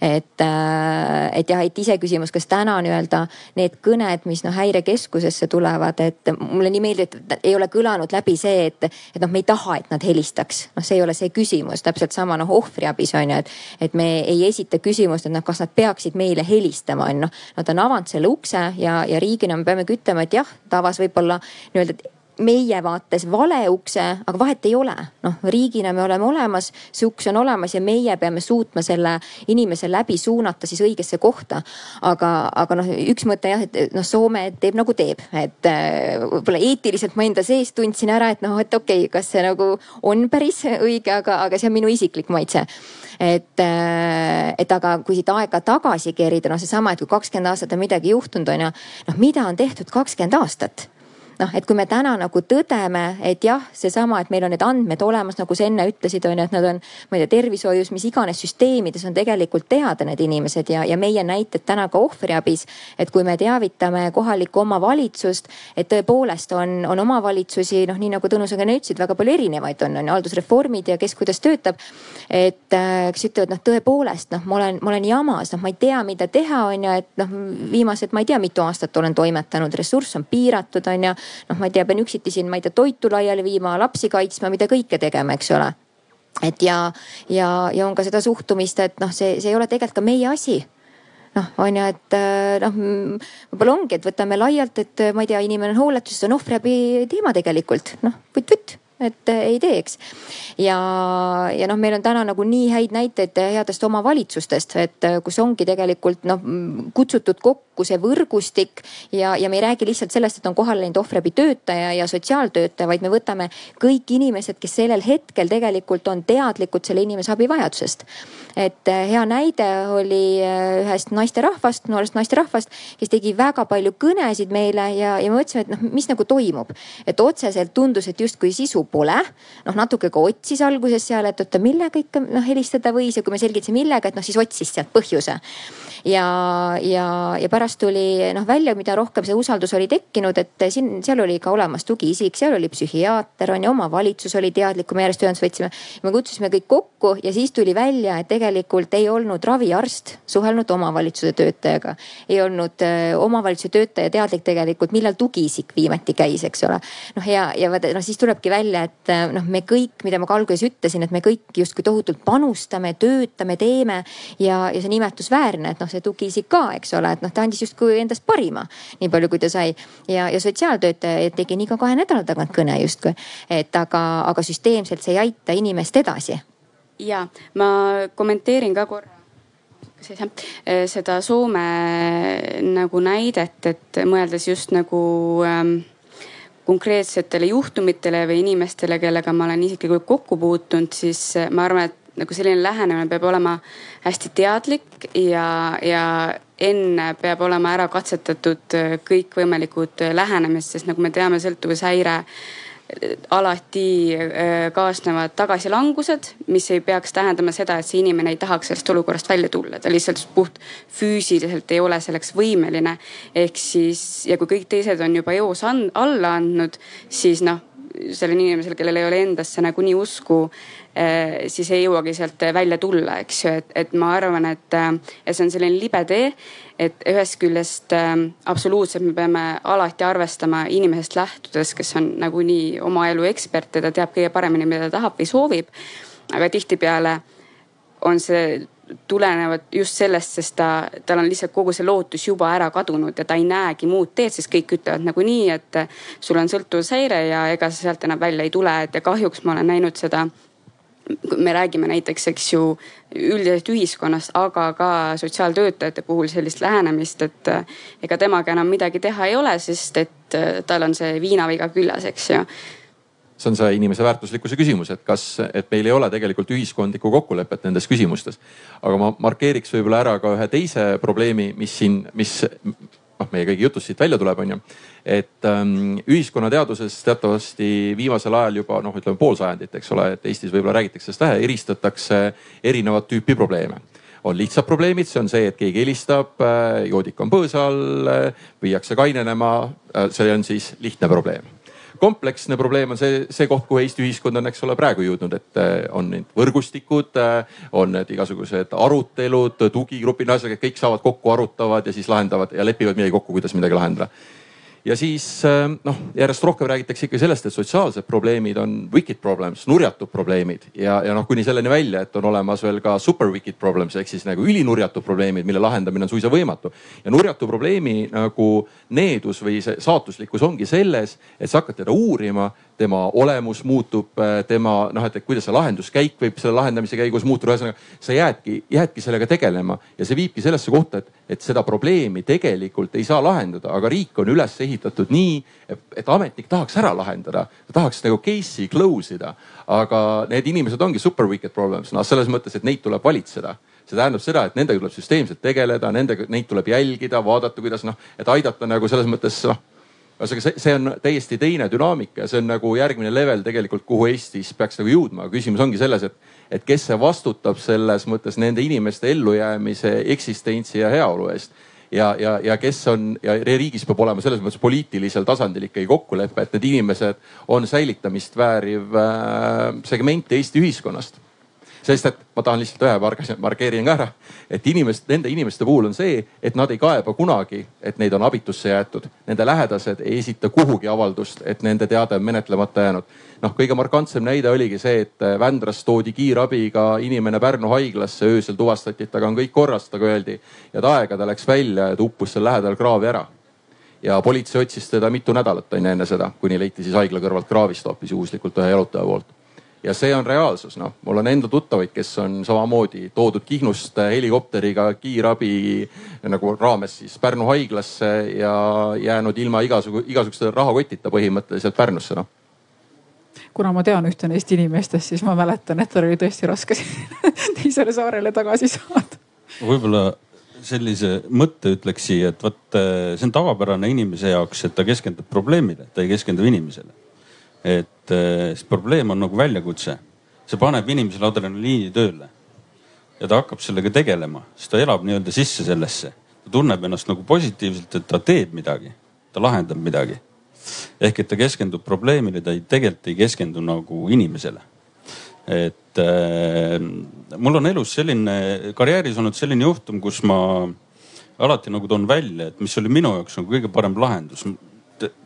et, äh, et jah, et iseküsimus, kas täna nii-öelda need kõned, mis noh häirekeskusesse tulevad, et mulle nii meeldib, et ei ole kõlanud läbi see, et, et noh, me ei taha, et nad helistaks, noh, see ei ole see küsimus, täpselt sama noh ohvriabi veebis on ju, et, et me ei esita küsimust, et noh, kas nad peaksid meile helistama, on noh. Nad on avanud selle ukse ja, ja riigina me peamegi ütlema, et jah, tavas võib-olla nii-öelda meie vaates vale ukse, aga vahet ei ole. noh, riigina me oleme olemas, see uks on olemas ja meie peame suutma selle inimese läbi suunata siis õigesse kohta. aga, aga noh, üks mõte jah, et noh, Soome teeb nagu teeb, et äh, võib-olla eetiliselt ma enda sees tundsin ära, et noh, et okei okay,, kas see nagu on päris õige, aga, aga see on minu isiklik maitse et, äh, et aga kui siit aega tagasi kerida, noh seesama, et kui kakskümmend aastat on midagi juhtunud, on ju. noh, mida on tehtud kakskümmend aastat noh, et kui me täna nagu tõdeme, et jah, seesama, et meil on need andmed olemas, nagu sa enne ütlesid, on ju, et nad on, ma ei tea, tervishoius, mis iganes süsteemides on tegelikult teada need inimesed ja, ja meie näited täna ka ohvriabis. et kui me teavitame kohalikku omavalitsust, et tõepoolest on, on omavalitsusi, noh, nii nagu Tõnu, sa ka ütlesid, väga palju erinevaid on, on haldusreformid ja kes kuidas töötab. et äh, kes ütlevad, noh, tõepoolest, noh, ma olen, ma olen jamas, noh, ma ei tea, mida teha, on ju, et noh, viimased, ma ei tea, mitu aastat olen toimetanud, ressurss on piiratud, on ju noh, ma ei tea, pean üksiti siin, ma ei tea, toitu laiali viima, lapsi kaitsma, mida kõike tegema, eks ole. et ja, ja, ja on ka seda suhtumist, et noh, see, see ei ole tegelikult ka meie asi. Noh, on ju, et äh, noh, võib-olla ongi, et võtame laialt, et ma ei tea, inimene on hooletus, see on ohvriabi teema tegelikult, noh vutt-vutt et äh, ei teeks. ja, ja noh, meil on täna nagu nii häid näiteid headest omavalitsustest, et äh, kus ongi tegelikult noh kutsutud kokku see võrgustik ja, ja me ei räägi lihtsalt sellest, et on kohale läinud ohvriabitöötaja ja sotsiaaltöötaja, vaid me võtame kõik inimesed, kes sellel hetkel tegelikult on teadlikud selle inimese abivajadusest. et äh, hea näide oli ühest naisterahvast, noorest naisterahvast, kes tegi väga palju kõnesid meile ja, ja me mõtlesime, et noh, mis nagu toimub. et otseselt tundus, et justkui sisu pole. noh, natuke ka otsis alguses seal, et oota, millega ikka noh helistada võis ja kui me selgitasime millega, et noh siis otsis sealt põhjuse. ja, ja, ja pärast tuli noh välja, mida rohkem see usaldus oli tekkinud, et siin, seal oli ka olemas tugiisik, seal oli psühhiaater on ju, omavalitsus oli teadlik, kui me järjest ühendust võtsime. me kutsusime kõik kokku ja siis tuli välja, et tegelikult ei olnud raviarst suhelnud omavalitsuse töötajaga. ei olnud öö, omavalitsuse töötaja teadlik tegelikult, millal tugiisik viimati käis, eks ole. noh ja, ja noh siis tulebki välja, et äh, noh, me kõik, mida ma ka alguses ütlesin, et me kõik justkui tohutult panustame, töötame, teeme ja, ja see on imetlusväärne, et noh, see tugiisik ka, eks ole, et noh, ta andis justkui endast parima, nii palju kui ta sai. ja, ja sotsiaaltöötaja tegi nii ka kahe nädala tagant kõne justkui, et aga, aga süsteemselt see ei aita inimest edasi. ja ma kommenteerin ka korra siis jah, seda Soome nagu näidet, et mõeldes just nagu ähm, konkreetsetele juhtumitele või inimestele, kellega ma olen isiklikult kokku puutunud, siis eh, ma arvan, et nagu selline lähenemine peab olema hästi teadlik ja, ja enne peab olema ära katsetatud eh, kõikvõimalikud lähenemised, sest nagu me teame, sõltuvushäire alati äh, kaasnevad tagasilangused, mis ei peaks tähendama seda, et see inimene ei tahaks sellest olukorrast välja tulla, ta lihtsalt puht füüsiliselt ei ole selleks võimeline. ehk siis ja kui kõik teised on juba eos alla andnud, siis noh sellel inimesel, kellel ei ole endasse nagunii usku, siis ei jõuagi sealt välja tulla, eks ju, et, et ma arvan, et, eh, et see on selline libe tee. et ühest küljest äh, absoluutselt me peame alati arvestama inimesest lähtudes, kes on nagunii oma elu ekspert ja ta teab kõige paremini, mida ta tahab või soovib. aga tihtipeale on see tulenevad just sellest, sest ta, tal on lihtsalt kogu see lootus juba ära kadunud ja ta ei näegi muud teed, sest kõik ütlevad nagunii, et sul on sõltuvushäire ja ega sa sealt enam välja ei tule, et ja kahjuks ma olen näinud seda me räägime näiteks, eks ju, üldisest ühiskonnast, aga ka sotsiaaltöötajate puhul sellist lähenemist, et ega temaga enam midagi teha ei ole, sest et tal on see viinaviga küljes, eks ju see on see inimese väärtuslikkuse küsimus, et kas, et meil ei ole tegelikult ühiskondlikku kokkulepet nendes küsimustes. aga ma markeeriks võib-olla ära ka ühe teise probleemi, mis siin, mis noh, meie kõigi jutust siit välja tuleb, on ju. et ähm, ühiskonnateaduses teatavasti viimasel ajal juba noh, ütleme pool sajandit, eks ole, et Eestis võib-olla räägitakse sellest vähe, eristatakse erinevat tüüpi probleeme on lihtsad probleemid, see on see, et keegi helistab, äh, joodik on põõsa all, äh, viiakse kainenema. Äh, see on siis lihtne probleem kompleksne probleem on see, see koht, kuhu Eesti ühiskond on, eks ole, praegu jõudnud, et eh, on need võrgustikud, eh, on need igasugused arutelud, tugigrupid, no ühesõnaga kõik saavad kokku, arutavad ja siis lahendavad ja lepivad midagi kokku, kuidas midagi lahendada ja siis äh, noh, järjest rohkem räägitakse ikka sellest, et sotsiaalsed probleemid on wicked problems, nurjatud probleemid ja, ja noh, kuni selleni välja, et on olemas veel ka super wicked problems ehk siis nagu ülinurjatud probleemid, mille lahendamine on suisa võimatu. ja nurjatu probleemi nagu needus või see saatuslikkus ongi selles, et sa hakkad teda uurima tema olemus muutub, äh, tema noh, et kuidas see lahenduskäik võib selle lahendamise käigus muutuda. ühesõnaga sa jäädki, jäädki sellega tegelema ja see viibki sellesse kohta, et, et seda probleemi tegelikult ei saa lahendada, aga riik on üles ehitatud nii, et ametnik tahaks ära lahendada, ta tahaks nagu case'i close ida. aga need inimesed ongi super wicked problems, noh selles mõttes, et neid tuleb valitseda see tähendab seda, et nendega tuleb süsteemselt tegeleda, nendega, neid tuleb jälgida, vaadata, kuidas noh, et aidata nagu selles mõttes noh ühesõnaga see, see on täiesti teine dünaamika ja see on nagu järgmine level tegelikult, kuhu Eestis peaks nagu jõudma. küsimus ongi selles, et, et kes see vastutab selles mõttes nende inimeste ellujäämise, eksistentsi ja heaolu eest. ja, ja, ja kes on ja riigis peab olema selles mõttes poliitilisel tasandil ikkagi kokkulepe, et need inimesed on säilitamist vääriv äh, segment Eesti ühiskonnast sest et ma tahan lihtsalt ühe markeerin ka ära, et inimest, nende inimeste puhul on see, et nad ei kaeba kunagi, et neid on abitusse jäetud. Nende lähedased ei esita kuhugi avaldust, et nende teade on menetlemata jäänud. noh, kõige markantsem näide oligi see, et Vändrast toodi kiirabiga inimene Pärnu haiglasse, öösel tuvastati, et temaga on kõik korras, temaga öeldi. ta aega ta läks välja ja ta uppus seal lähedal kraavi ära ja politsei otsis teda mitu nädalat on ju enne seda, kuni leiti siis haigla kõrvalt kraavist hoopis juhuslikult ühe jalutaja poolt ja see on reaalsus, noh, mul on enda tuttavaid, kes on samamoodi toodud Kihnust helikopteriga kiirabi nagu raames siis Pärnu haiglasse ja jäänud ilma igasugu, igasuguse rahakotita põhimõtteliselt Pärnusse, noh kuna ma tean ühte neist inimestest, siis ma mäletan, et tal oli tõesti raske teisele saarele tagasi saada. võib-olla sellise mõtte ütleks siia, et vot see on tavapärane inimese jaoks, et ta keskendub probleemile, ta ei keskendu inimesele et eh, see probleem on nagu väljakutse. see paneb inimesele adrenaliini tööle ja ta hakkab sellega tegelema, sest ta elab nii-öelda sisse sellesse. ta tunneb ennast nagu positiivselt, et ta teeb midagi, ta lahendab midagi. ehk et ta keskendub probleemile, ta ei, tegelikult ei keskendu nagu inimesele. et äh, mul on elus selline, karjääris olnud selline juhtum, kus ma alati nagu toon välja, et mis oli minu jaoks nagu kõige parem lahendus.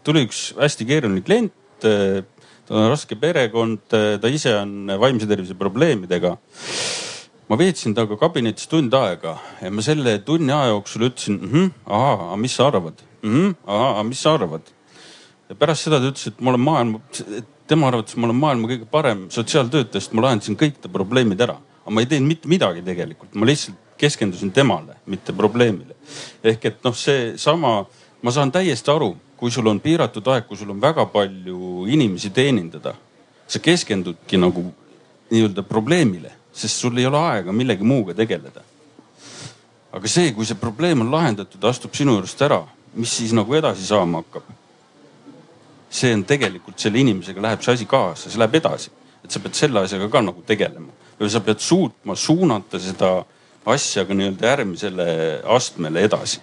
tuli üks hästi keeruline klient et tal on raske perekond, ta ise on vaimse tervise probleemidega. ma veetsin temaga kabinetis tund aega ja ma selle tunni aja jooksul ütlesin mm, -hmm, ahaa, mis sa arvad mm? -hmm, ahaa, mis sa arvad? ja pärast seda ta ütles, et ma olen maailma, tema arvates ma olen maailma kõige parem sotsiaaltöötaja, sest ma lahendasin kõik ta probleemid ära. aga ma ei teinud mitte midagi tegelikult, ma lihtsalt keskendusin temale, mitte probleemile. ehk et noh, seesama, ma saan täiesti aru kui sul on piiratud aeg, kui sul on väga palju inimesi teenindada, sa keskendudki nagu nii-öelda probleemile, sest sul ei ole aega millegi muuga tegeleda. aga see, kui see probleem on lahendatud, astub sinu juurest ära, mis siis nagu edasi saama hakkab? see on tegelikult selle inimesega läheb see asi kaasa, see läheb edasi, et sa pead selle asjaga ka nagu tegelema või sa pead suutma suunata seda asja ka nii-öelda järgmisele astmele edasi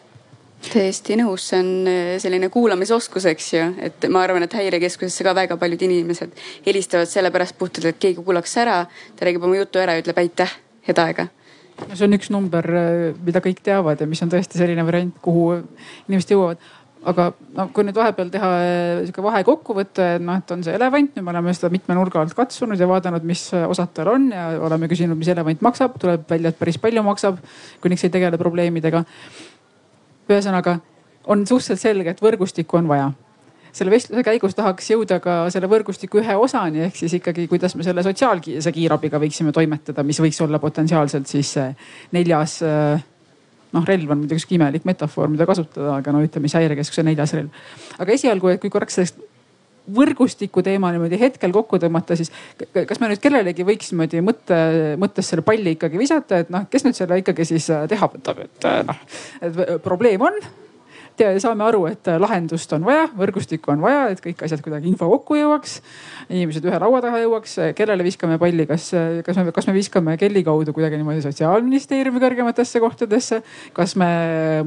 täiesti nõus, see on äh, selline kuulamisoskus, eks ju, et ma arvan, et häirekeskusesse ka väga paljud inimesed helistavad sellepärast puhtalt, et keegi kuulaks ära. ta räägib oma jutu ära ja ütleb aitäh, head aega. no see on üks number, äh, mida kõik teavad ja mis on tõesti selline variant, kuhu inimesed jõuavad aga no kui nüüd vahepeal teha äh, sihuke vahekokkuvõte, noh, et on see elevant, nüüd me oleme seda mitme nurga alt katsunud ja vaadanud, mis osad tal on ja oleme küsinud, mis elevant maksab, tuleb välja, et päris palju maksab, kuniks ei tegele probleemidega ühesõnaga on suhteliselt selge, et võrgustikku on vaja selle vestluse käigus tahaks jõuda ka selle võrgustiku ühe osani, ehk siis ikkagi, kuidas me selle sotsiaalse kiirabiga võiksime toimetada, mis võiks olla potentsiaalselt siis neljas. noh, relv on muidugi sihuke imelik metafoor, mida kasutada, aga no ütleme siis häirekeskuse neljas relv. aga esialgu, et kui korraks sellest võrgustiku teema niimoodi hetkel kokku tõmmata, siis kas me nüüd kellelegi võiks niimoodi mõtte, mõttes selle palli ikkagi visata, et noh, kes nüüd selle ikkagi siis teha võtab, et noh, et probleem on saame aru, et lahendust on vaja, võrgustikku on vaja, et kõik asjad kuidagi info kokku jõuaks. inimesed ühe laua taha jõuaks, kellele viskame palli, kas, kas me, kas me viskame kelli kaudu kuidagi niimoodi sotsiaalministeeriumi kõrgematesse kohtadesse. kas me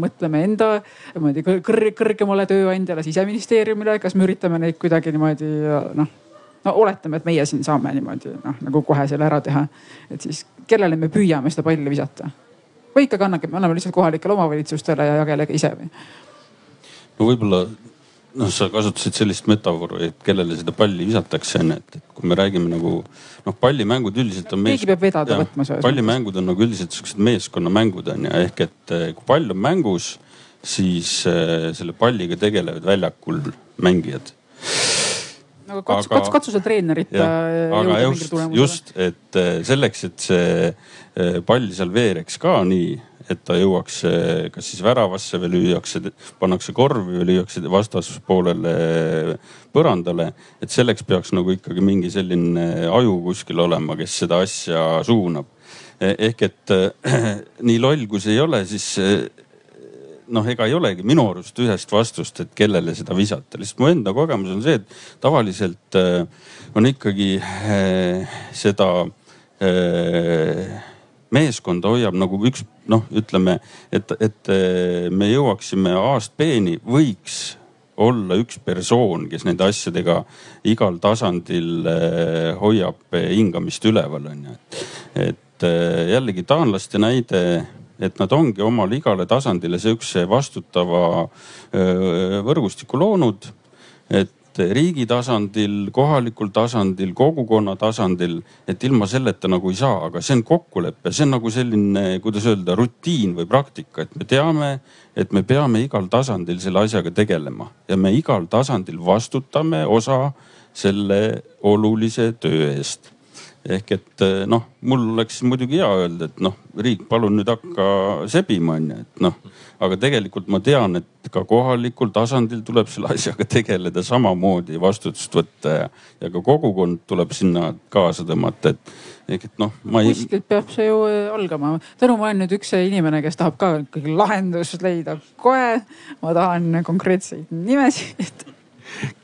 mõtleme enda niimoodi kõr kõrgemale tööandjale, siseministeeriumile, kas me üritame neid kuidagi niimoodi noh no oletame, et meie siin saame niimoodi noh, nagu kohe selle ära teha. et siis kellele me püüame seda palli visata? või ikkagi annage, me anname lihtsalt kohalikele omavalitsustele ja jagelege ise või? No võib-olla noh, sa kasutasid sellist metafoori, et kellele seda palli visatakse onju, et, kui me räägime nagu noh, pallimängud üldiselt on. keegi peab vedada võtma. pallimängud on nagu üldiselt siuksed meeskonnamängud onju, ehk et eh, kui pall on mängus, siis äh, selle palliga tegelevad väljakul mängijad aga, kats, katsu seda treenerit. aga just, just, et selleks, et see pall seal veereks ka nii, et ta jõuaks kas siis väravasse või lüüakse, pannakse korvi või lüüakse vastaspoolele põrandale. et selleks peaks nagu ikkagi mingi selline aju kuskil olema, kes seda asja suunab. E-, ehk et nii loll kui see ei ole, siis noh, ega ei olegi minu arust ühest vastust, et kellele seda visata, lihtsalt mu enda kogemus on see, et tavaliselt on ikkagi seda meeskonda hoiab nagu üks noh, ütleme, et, et me jõuaksime A-st B-ni, võiks olla üks persoon, kes nende asjadega igal tasandil hoiab hingamist üleval on ju. et jällegi taanlaste näide, et nad ongi omal igale tasandile sihukese vastutava võrgustiku loonud. et riigi tasandil, kohalikul tasandil, kogukonna tasandil, et ilma selleta nagu ei saa, aga see on kokkulepe, see on nagu selline, kuidas öelda, rutiin või praktika, et me teame, et me peame igal tasandil selle asjaga tegelema ja me igal tasandil vastutame osa selle olulise töö eest ehk et noh, mul oleks muidugi hea öelda, et noh, riik, palun nüüd hakka sebima, onju, et noh aga tegelikult ma tean, et ka kohalikul tasandil tuleb selle asjaga tegeleda samamoodi, vastutust võtta ja, ja ka kogukond tuleb sinna kaasa tõmmata, et ehk et noh, ma ei. kuskilt peab see ju äh, algama. tänu, ma olen nüüd üks inimene, kes tahab ka ikkagi lahendust leida kohe. ma tahan konkreetseid nimesid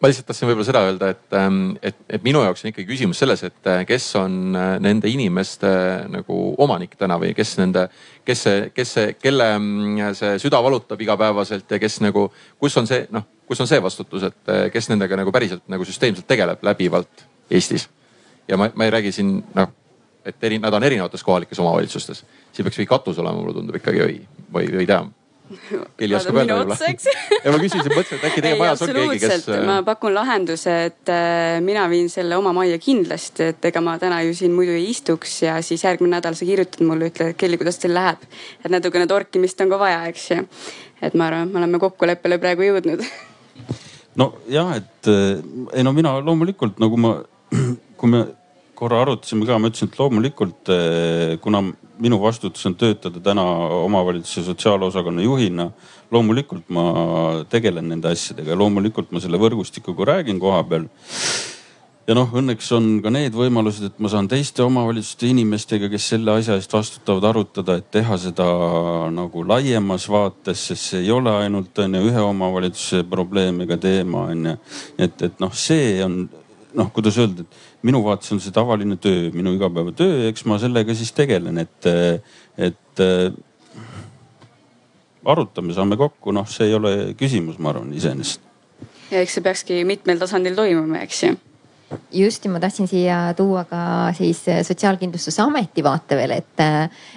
ma lihtsalt tahtsin võib-olla seda öelda, et, ähm, et, et minu jaoks on ikkagi küsimus selles, et äh, kes on äh, nende inimeste nagu omanik täna või kes nende, kes see, kes see, kelle mm, see süda valutab igapäevaselt ja kes nagu, kus on see noh, kus on see vastutus, et äh, kes nendega nagu päriselt nagu süsteemselt tegeleb läbivalt Eestis. ja ma, ma ei räägi siin noh, et eri, nad on erinevates kohalikes omavalitsustes, siin peaks mingi katus olema, mulle tundub ikkagi või, või, või ei tea Kelly oskab öelda võib-olla. ja ma küsisin, mõtlesin, et äkki teie majas on keegi, kes. ma pakun lahenduse, et äh, mina viin selle oma majja kindlasti, et ega ma täna ju siin muidu ei istuks ja siis järgmine nädal sa kirjutad mulle, ütled, Kelly, kuidas teil läheb. et natukene torkimist on ka vaja, eks ju. et ma arvan, et me oleme kokkuleppele praegu jõudnud. nojah, et äh, ei no mina loomulikult nagu ma, kui me korra arutasime ka, ma ütlesin, et loomulikult äh, kuna minu vastutus on töötada täna omavalitsuse sotsiaalosakonna juhina. loomulikult ma tegelen nende asjadega ja loomulikult ma selle võrgustikuga räägin koha peal. ja noh, õnneks on ka need võimalused, et ma saan teiste omavalitsuste inimestega, kes selle asja eest vastutavad, arutada, et teha seda nagu laiemas vaates, sest see ei ole ainult on ju ühe omavalitsuse probleem ega teema on ju. et, et noh, see on noh, kuidas öelda, et minu vaates on see tavaline töö, minu igapäevatöö, eks ma sellega siis tegelen, et, et arutame, saame kokku, noh, see ei ole küsimus, ma arvan, iseenesest. ja eks see peakski mitmel tasandil toimuma, eks ju just ja ma tahtsin siia tuua ka siis Sotsiaalkindlustusameti vaate veel, et,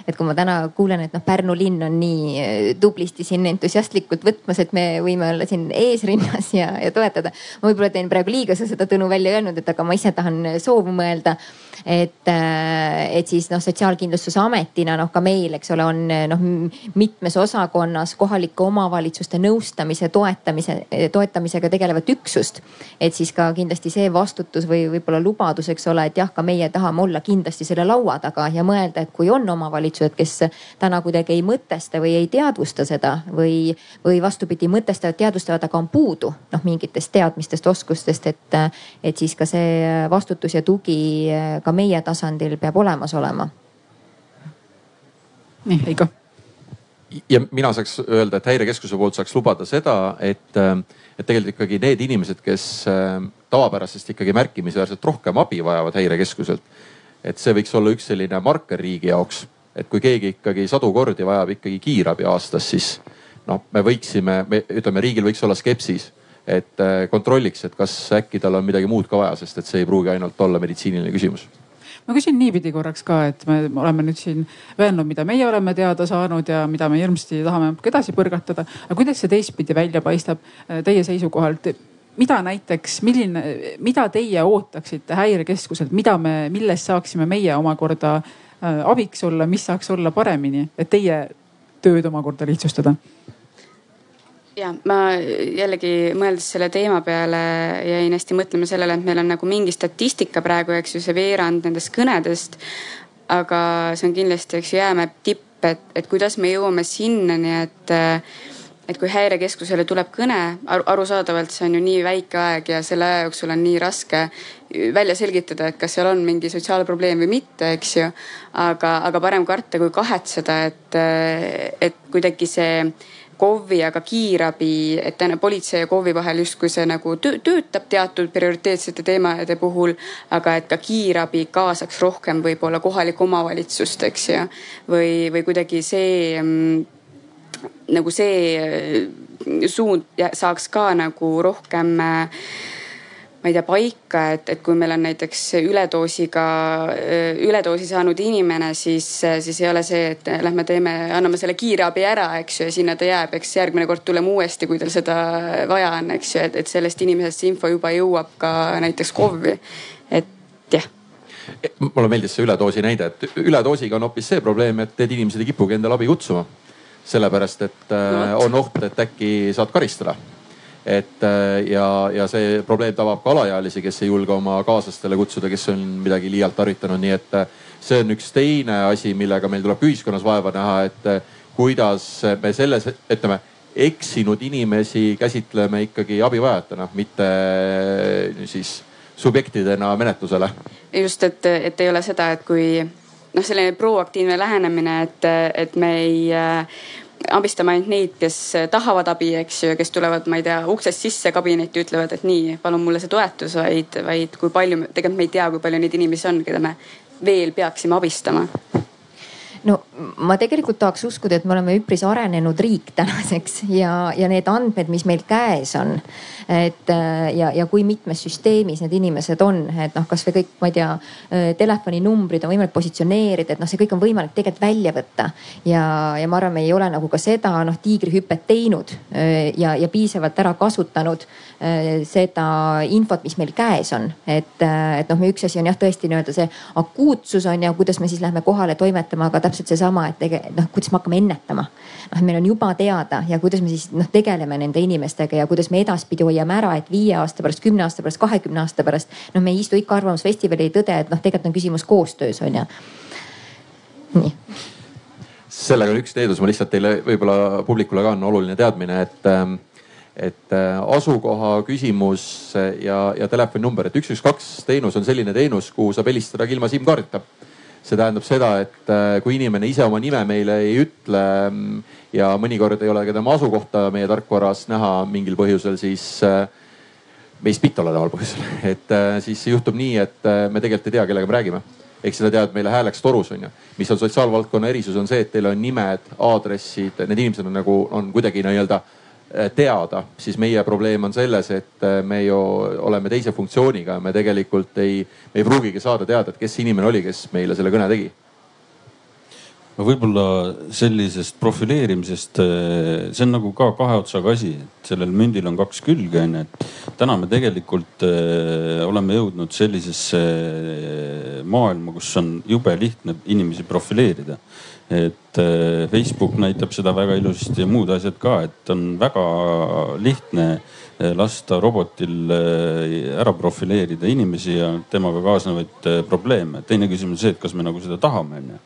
et kui ma täna kuulen, et noh, Pärnu linn on nii tublisti siin entusiastlikult võtmas, et me võime olla siin eesrinnas ja, ja toetada. ma võib-olla teen praegu liiga, seda Tõnu välja öelnud, et aga ma ise tahan soovu mõelda et, äh, et siis noh, Sotsiaalkindlustusametina noh, ka meil, eks ole, on noh mitmes osakonnas kohalike omavalitsuste nõustamise, toetamise, toetamisega tegelevat üksust. et siis ka kindlasti see vastutus või võib-olla lubadus, eks ole, et jah, ka meie tahame olla kindlasti selle laua taga ja mõelda, et kui on omavalitsused, kes täna kuidagi ei mõtesta või ei teadvusta seda või, või vastupidi, mõtestavad, teadvustavad, aga on puudu noh mingitest teadmistest, oskustest, et, et siis ka see vastutus ja tugi ka meie tasandil peab olemas olema. nii, Heiko ja mina saaks öelda, et häirekeskuse poolt saaks lubada seda, et, et tegelikult ikkagi need inimesed, kes äh, tavapärasest ikkagi märkimisväärselt rohkem abi vajavad häirekeskuselt. et see võiks olla üks selline marker riigi jaoks, et kui keegi ikkagi sadu kordi vajab ikkagi kiirabi aastas, siis noh, me võiksime, me ütleme, riigil võiks olla skepsis et äh, kontrolliks, et kas äkki tal on midagi muud ka vaja, sest et see ei pruugi ainult olla meditsiiniline küsimus ma küsin niipidi korraks ka, et me oleme nüüd siin öelnud, mida meie oleme teada saanud ja mida me hirmsasti tahame edasi põrgatada. aga kuidas see teistpidi välja paistab äh, teie seisukohalt? mida näiteks, milline, mida teie ootaksite häirekeskuselt, mida me, milles saaksime meie omakorda äh, abiks olla, mis saaks olla paremini, et teie tööd omakorda lihtsustada? Ja ma jällegi mõeldes selle teema peale jäin hästi mõtlema sellele, et meil on nagu mingi statistika praegu, eks ju, see veerand nendest kõnedest. aga see on kindlasti, eks ju, jäämäe tipp, et, et kuidas me jõuame sinnani, et et kui häirekeskusele tuleb kõne, arusaadavalt see on ju nii väike aeg ja selle aja jooksul on nii raske välja selgitada, et kas seal on mingi sotsiaalprobleem või mitte, eks ju. aga, aga parem karta kui kahetseda, et, et kuidagi see KOV-i ja ka kiirabi, et politsei ja KOV-i vahel justkui see nagu töötab teatud prioriteetsete teemade puhul. aga et ka kiirabi kaasaks rohkem võib-olla kohalikku omavalitsust, eks ju. või, või kuidagi see mm, nagu see suund saaks ka nagu rohkem äh, ma ei tea, paika, et, et kui meil on näiteks üledoosiga, üledoosi saanud inimene, siis, siis ei ole see, et lähme teeme, anname selle kiirabi ära, eks ju, ja sinna ta jääb, eks järgmine kord tuleme uuesti, kui tal seda vaja on, eks ju, et, et sellest inimesest see info juba jõuab ka näiteks KOV-i. et jah mulle meeldis see üledoosi näide, et üledoosiga on hoopis see probleem, et need inimesed ei kipugi endale abi kutsuma. sellepärast, et äh, on oht, et äkki saad karistada et äh, ja, ja see probleem tabab ka alaealisi, kes ei julge oma kaaslastele kutsuda, kes on midagi liialt tarvitanud, nii et äh, see on üks teine asi, millega meil tuleb ühiskonnas vaeva näha, et äh, kuidas me selles, ütleme eksinud inimesi käsitleme ikkagi abivajajatena, mitte siis subjektidena menetlusele. just, et, et ei ole seda, et kui noh, selline proaktiivne lähenemine, et, et me ei abistama ainult neid, kes tahavad abi, eks ju, kes tulevad, ma ei tea, uksest sisse kabinetti, ütlevad, et nii, palun mulle see toetus, vaid, vaid kui palju, tegelikult me ei tea, kui palju neid inimesi on, keda me veel peaksime abistama no ma tegelikult tahaks uskuda, et me oleme üpris arenenud riik tänaseks ja, ja need andmed, mis meil käes on, et äh, ja, ja kui mitmes süsteemis need inimesed on, et noh, kasvõi kõik, ma ei tea, äh, telefoninumbrid on võimalik positsioneerida, et noh, see kõik on võimalik tegelikult välja võtta. ja, ja ma arvan, me ei ole nagu ka seda noh tiigrihüpet teinud äh, ja, ja piisavalt ära kasutanud seda infot, mis meil käes on. et, et noh, üks asi on jah, tõesti nii-öelda see akuutsus on ja kuidas me siis lähme kohale toimetama, aga täpselt seesama, et tege-, noh, kuidas me hakkame ennetama. noh, meil on juba teada ja kuidas me siis noh, tegeleme nende inimestega ja kuidas me edaspidi hoiame ära, et viie aasta pärast, kümne aasta pärast, kahekümne aasta pärast. noh, me ei istu ikka Arvamusfestivali tõde, et noh, tegelikult on küsimus koostöös on ju. nii sellega on üks teedus, ma lihtsalt teile võib-olla publikule ka on oluline teadmine, et, ähm, et äh, asukoha küsimus ja, ja telefoninumber, et üks, üks, kaks teenus on selline teenus, kuhu saab helistada ka ilma SIM-kaardita see tähendab seda, et äh, kui inimene ise oma nime meile ei ütle mm, ja mõnikord ei ole ka tema asukohta meie tarkvaras näha mingil põhjusel, siis äh, meist mitte oleneval põhjusel, et äh, siis juhtub nii, et me tegelikult ei tea, kellega me räägime. ehk seda teavad meile hääleks torus on ju. mis on sotsiaalvaldkonna erisus, on see, et teil on nimed, aadressid, need inimesed on nagu on kuidagi nii-öelda no, teada, siis meie probleem on selles, et äh, me ju oleme teise funktsiooniga ja me tegelikult ei, ei pruugigi saada teada, et kes see inimene oli, kes meile selle kõne tegi. No võib-olla sellisest profileerimisest, äh, see on nagu ka kahe otsaga asi, et sellel mündil on kaks külge onju, et täna me tegelikult äh, oleme jõudnud sellisesse maailma, kus on jube lihtne inimesi profileerida et äh, Facebook näitab seda väga ilusasti ja muud asjad ka, et on väga lihtne äh, lasta robotil äh, ära profileerida inimesi ja temaga kaasnevaid probleeme. teine küsimus on see, et kas me nagu seda tahame, onju.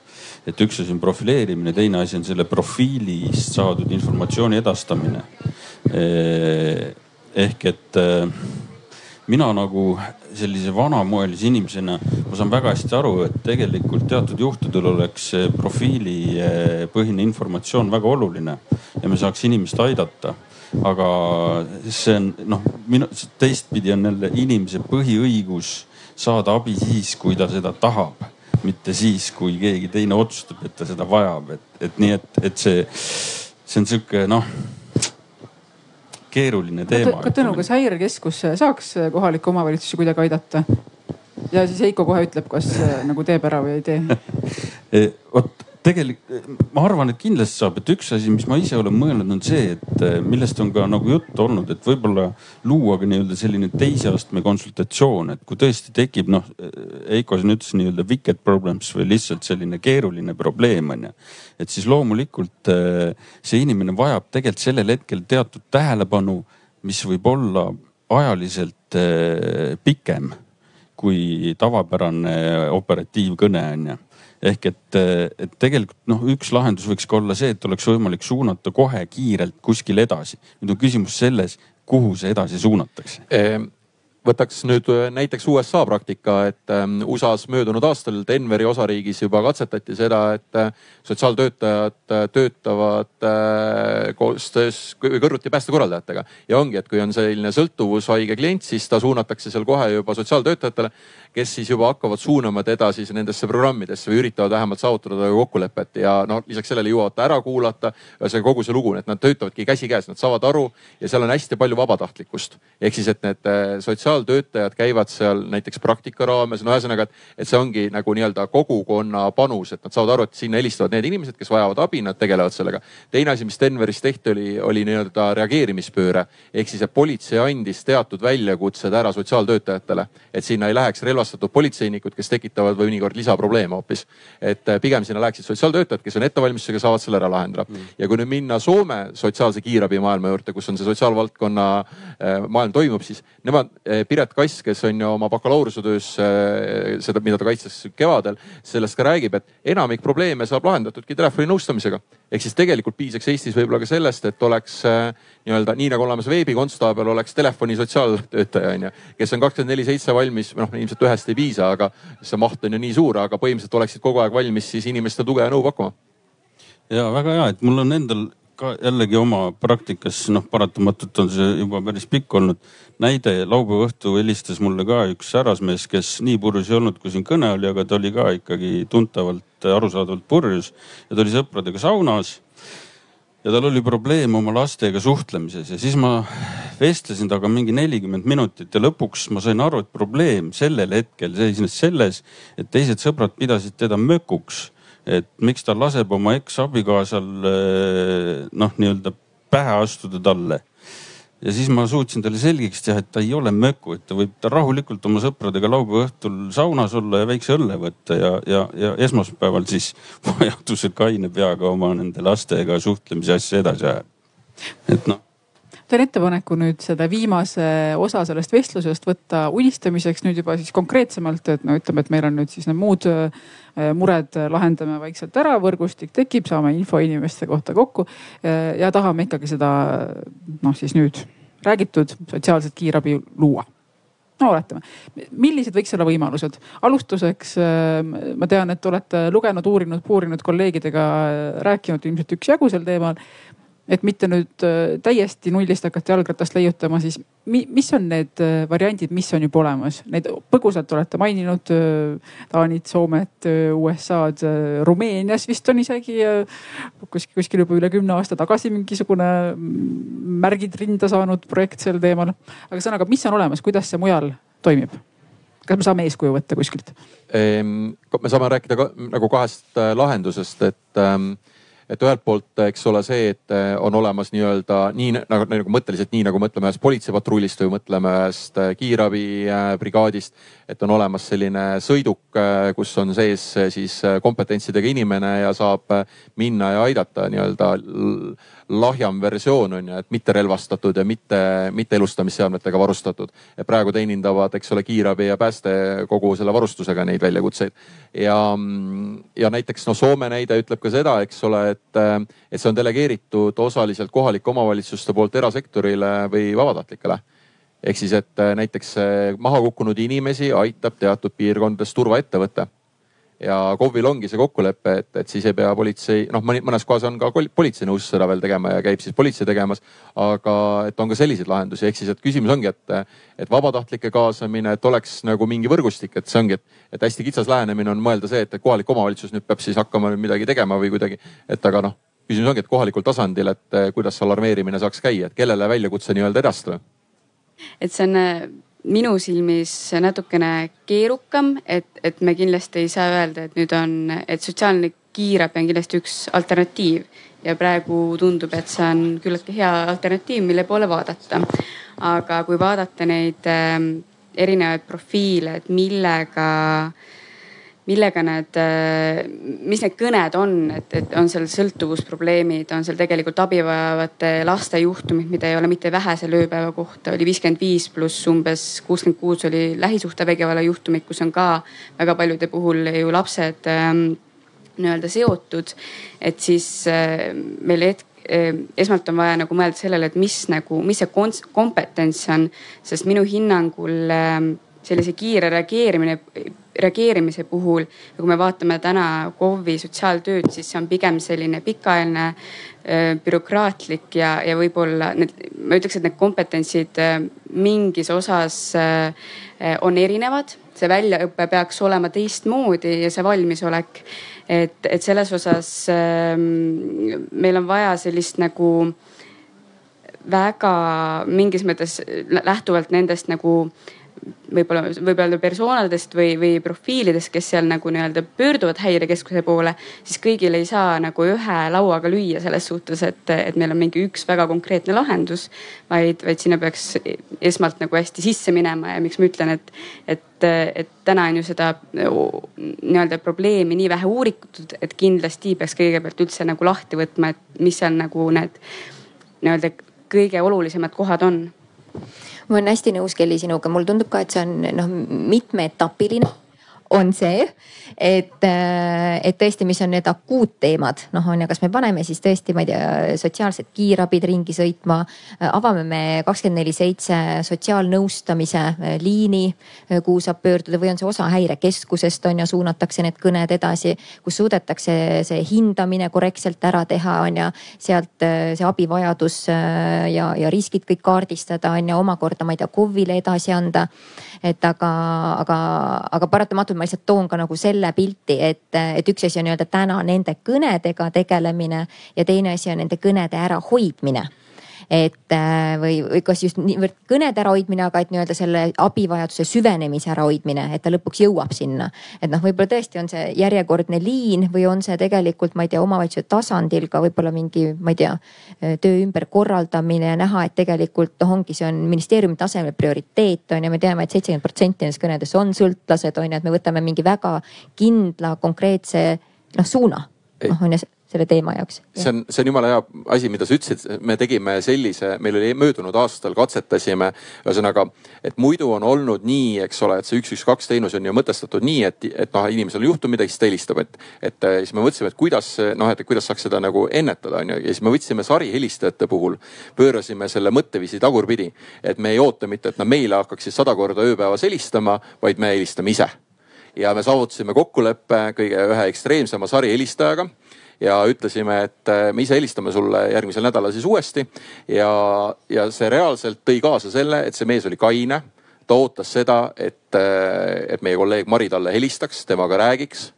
et üks asi on profileerimine, teine asi on selle profiilist saadud informatsiooni edastamine. ehk et mina nagu sellise vanamoelise inimesena, ma saan väga hästi aru, et tegelikult teatud juhtudel oleks profiilipõhine informatsioon väga oluline ja me saaks inimest aidata. aga see on noh, minu teistpidi on jälle inimese põhiõigus saada abi siis, kui ta seda tahab, mitte siis, kui keegi teine otsustab, et ta seda vajab, et, et nii, et, et see, see on sihuke noh keeruline teema. Tõnu, kas häirekeskus saaks kohalikke omavalitsusi kuidagi aidata? ja siis Heiko kohe ütleb, kas nagu teeb ära või ei tee vot tegelikult ma arvan, et kindlasti saab, et üks asi, mis ma ise olen mõelnud, on see, et eh, millest on ka nagu juttu olnud, et võib-olla luua ka nii-öelda selline teise astme konsultatsioon, et kui tõesti tekib noh, Heiko siin ütles nii-öelda wicked problems või lihtsalt selline keeruline probleem on ju. et siis loomulikult eh, see inimene vajab tegelikult sellel hetkel teatud tähelepanu, mis võib olla ajaliselt eh, pikem kui tavapärane operatiivkõne on ju ehk et, et tegelikult noh, üks lahendus võiks ka olla see, et oleks võimalik suunata kohe kiirelt kuskile edasi. nüüd on küsimus selles, kuhu see edasi suunatakse ehm võtaks nüüd äh, näiteks USA praktika, et ähm, USA-s möödunud aastal Denveri osariigis juba katsetati seda, et äh, sotsiaaltöötajad äh, töötavad koostöös kõrvuti päästekorraldajatega. ja ongi, et kui on selline sõltuvushaige klient, siis ta suunatakse seal kohe juba sotsiaaltöötajatele, kes siis juba hakkavad suunama teda siis nendesse programmidesse või üritavad vähemalt saavutada kokkulepet ja noh, lisaks sellele jõuavad ta ära kuulata. ühesõnaga kogu see lugu, et nad töötavadki käsikäes, nad saavad aru ja seal on hästi palju vabatahtlikkust. ehk siis, et need sotsiaal sotsiaaltöötajad käivad seal näiteks praktika raames, no ühesõnaga, et, et see ongi nagu nii-öelda kogukonna panus, et nad saavad aru, et sinna helistavad need inimesed, kes vajavad abi, nad tegelevad sellega. teine asi, mis Denveris tehti, oli, oli nii-öelda reageerimispööre ehk siis, et politsei andis teatud väljakutsed ära sotsiaaltöötajatele, et sinna ei läheks relvastatud politseinikud, kes tekitavad mõnikord lisaprobleeme hoopis. et eh, pigem sinna läheksid sotsiaaltöötajad, kes on ettevalmistusega, saavad selle ära lahendada mm.. ja kui nüüd minna Soome sotsiaalse kiirabi maailma juurde, kus on see sotsiaalvaldkonna eh, maailm toimub, siis nemad eh, Piret Kass, kes on ju oma bakalaureusetöös äh, seda, mida ta kaitses kevadel, sellest ka räägib, et enamik probleeme saab lahendatudki telefoninõustamisega. ehk siis tegelikult piisaks Eestis võib-olla ka sellest, et oleks äh, nii-öelda nii nagu olemas veebikonstaabel, oleks telefoni sotsiaaltöötaja on ju, kes on kakskümmend neli seitse valmis, noh ilmselt ühest ei piisa, aga see maht on ju nii suur, aga põhimõtteliselt oleksid kogu aeg valmis siis inimestele tuge ja nõu pakkuma. ja väga hea, et mul on endal ka jällegi oma praktikas, noh, paratamatult on see juba päris pikk olnud. näide, laupäeva õhtu helistas mulle ka üks härrasmees, kes nii purjus ei olnud, kui siin kõne oli, aga ta oli ka ikkagi tuntavalt, arusaadavalt purjus ja ta oli sõpradega saunas. Ja tal oli probleem oma lastega suhtlemises ja siis ma vestlesin temaga mingi nelikümmend minutit ja lõpuks ma sain aru, et probleem sellel hetkel seisnes selles, et teised sõbrad pidasid teda mökuks et miks ta laseb oma eksabikaasal eh, noh, nii-öelda pähe astuda talle. Ja siis ma suutsin talle selgeks teha, et ta ei ole möku, et ta võib ta rahulikult oma sõpradega laupäeva õhtul saunas olla ja väikse õlle võtta ja, ja, ja esmaspäeval siis vajadusel kaine peaga oma nende lastega suhtlemise asja edasi ajab. et noh teen ettepaneku nüüd seda viimase osa sellest vestlusest võtta unistamiseks nüüd juba siis konkreetsemalt, et no ütleme, et meil on nüüd siis need muud äh, mured lahendame vaikselt ära, võrgustik tekib, saame info inimeste kohta kokku äh, ja tahame ikkagi seda noh, siis nüüd räägitud sotsiaalset kiirabi luua no oletame, millised võiks olla võimalused? alustuseks äh, ma tean, et olete lugenud, uurinud, puurinud kolleegidega, rääkinud ilmselt üksjagu sel teemal et mitte nüüd äh, täiesti nullist hakata jalgratast leiutama, siis mi, mis on need äh, variandid, mis on juba olemas? Neid põgusalt olete maininud. Äh, Taanit, Soomet, USA-d, Rumeenias vist on isegi kuskil, kuskil juba üle kümne aasta tagasi mingisugune mm, märgid rinda saanud projekt sel teemal. aga ühesõnaga, mis on olemas, kuidas see mujal toimib? kas me saame eeskuju võtta kuskilt? Ehm, me saame rääkida ka, nagu kahest lahendusest, et ähm, et ühelt poolt, eks ole, see, et eh, on olemas nii-öelda nii nagu, nagu mõtteliselt nii nagu mõtleme ühest politseipatrullist või mõtleme ühest eh, kiirabibrigaadist. et on olemas selline sõiduk, eh, kus on sees siis kompetentsidega inimene ja saab minna ja aidata nii-öelda lahjam versioon on ju, et mitte relvastatud ja mitte, mitte elustamisseadmetega varustatud. praegu teenindavad, eks ole, kiirabi ja pääste kogu selle varustusega neid väljakutseid. ja, ja näiteks noh, Soome näide ütleb ka seda, eks ole, et, et see on delegeeritud osaliselt kohalike omavalitsuste poolt erasektorile või vabatahtlikele ehk siis, et näiteks maha kukkunud inimesi aitab teatud piirkondades turvaettevõte ja KOV-il ongi see kokkulepe, et, et siis ei pea politsei, noh, mõnes kohas on ka politsei nõus seda veel tegema ja käib siis politsei tegemas. aga et on ka selliseid lahendusi, ehk siis, et küsimus ongi, et, et vabatahtlike kaasamine, et oleks nagu mingi võrgustik, et see ongi, et, et hästi kitsas lähenemine on mõelda see, et kohalik omavalitsus nüüd peab siis hakkama midagi tegema või kuidagi, et aga noh küsimus ongi, et kohalikul tasandil, et kuidas alarmeerimine saaks käia, et kellele väljakutse nii-öelda edastada? et see on minu silmis natukene keerukam, et, et me kindlasti ei saa öelda, et nüüd on, et sotsiaalne kiirabi on kindlasti üks alternatiiv ja praegu tundub, et see on küllaltki hea alternatiiv, mille poole vaadata. aga kui vaadata neid äh, erinevaid profiile, et millega äh, millega need, äh, mis need kõned on, et, et on seal sõltuvusprobleemid, on seal tegelikult abi vajavate laste juhtumid, mida ei ole mitte vähe selle ööpäeva kohta, oli viiskümmend viis pluss umbes kuuskümmend kuus oli lähisuhtevägivalla juhtumid, kus on ka väga paljude puhul ju lapsed ähm, nii-öelda seotud. et siis äh, meil hetk, äh, esmalt on vaja nagu mõelda sellele, et mis nagu, mis see kompetents on, sest minu hinnangul äh, sellise kiire reageerimine, reageerimise puhul ja kui me vaatame täna KOV-i sotsiaaltööd, siis see on pigem selline pikaajaline bürokraatlik ja, ja võib-olla need, ma ütleks, et need kompetentsid mingis osas on erinevad. see väljaõpe peaks olema teistmoodi ja see valmisolek, et, et selles osas meil on vaja sellist nagu väga mingis mõttes lähtuvalt nendest nagu võib-olla, võib-olla persoonadest või, või profiilidest, kes seal nagu nii-öelda pöörduvad häirekeskuse poole, siis kõigil ei saa nagu ühe lauaga lüüa selles suhtes, et, et meil on mingi üks väga konkreetne lahendus. vaid, vaid sinna peaks esmalt nagu hästi sisse minema ja miks ma ütlen, et, et, et täna on ju seda nii-öelda probleemi nii vähe uuritud, et kindlasti peaks kõigepealt üldse nagu lahti võtma, et mis seal nagu need nii-öelda kõige olulisemad kohad on ma olen hästi nõus, Kelly, sinuga, mulle tundub ka, et see on noh mitmeetapiline on see, et, äh, et tõesti, mis on need akuutteemad, noh on ju, kas me paneme siis tõesti, ma ei tea, sotsiaalsed kiirabid ringi sõitma. avame me kakskümmend neli seitse sotsiaalnõustamise äh, liini, äh, kuhu saab pöörduda või on see osa häirekeskusest on ju, suunatakse need kõned edasi, kus suudetakse see hindamine korrektselt ära teha, on ju. sealt see abivajadus ja, ja riskid kõik kaardistada on ju, omakorda, ma ei tea, KOV-ile edasi anda. Et aga, aga, aga paratamatult ma lihtsalt toon ka nagu selle pilti, et, et üks asi on nii-öelda täna nende kõnedega tegelemine ja teine asi on nende kõnede ärahoidmine et äh, või, või kas just niivõrd kõnede ärahoidmine, aga et nii-öelda selle abivajaduse süvenemise ärahoidmine, et ta lõpuks jõuab sinna. et noh, võib-olla tõesti on see järjekordne liin või on see tegelikult, ma ei tea, omavalitsuse tasandil ka võib-olla mingi, ma ei tea, töö ümberkorraldamine ja näha, et tegelikult noh, ongi, see on ministeeriumi tasemel prioriteet on ju, me teame et, et seitsekümmend protsenti nendest kõnedest on sõltlased on ju, et me võtame mingi väga kindla konkreetse noh suuna noh on ju selle teema jaoks. see on, see on jumala hea asi, mida sa ütlesid, me tegime sellise, meil oli möödunud aastal katsetasime, ühesõnaga, et muidu on olnud nii, eks ole, et see üks, üks, kaks teenus on ju mõtestatud nii, et, et noh, inimesel on juhtum midagi, siis ta helistab, et, et siis me mõtlesime, et kuidas noh, et kuidas saaks seda nagu ennetada, on ju. ja siis me võtsime sarihelistajate puhul, pöörasime selle mõtteviisi tagurpidi, et me ei oota mitte, et nad meile hakkaksid sada korda ööpäevas helistama, vaid me helistame ise ja me saavutasime kokkuleppe kõige ühe ekstreemsema sarihelistajaga ja ütlesime, et äh, me ise helistame sulle järgmisel nädalal siis uuesti. ja, ja see reaalselt tõi kaasa selle, et see mees oli kaine. ta ootas seda, et, äh, et meie kolleeg Mari talle helistaks, temaga räägiks.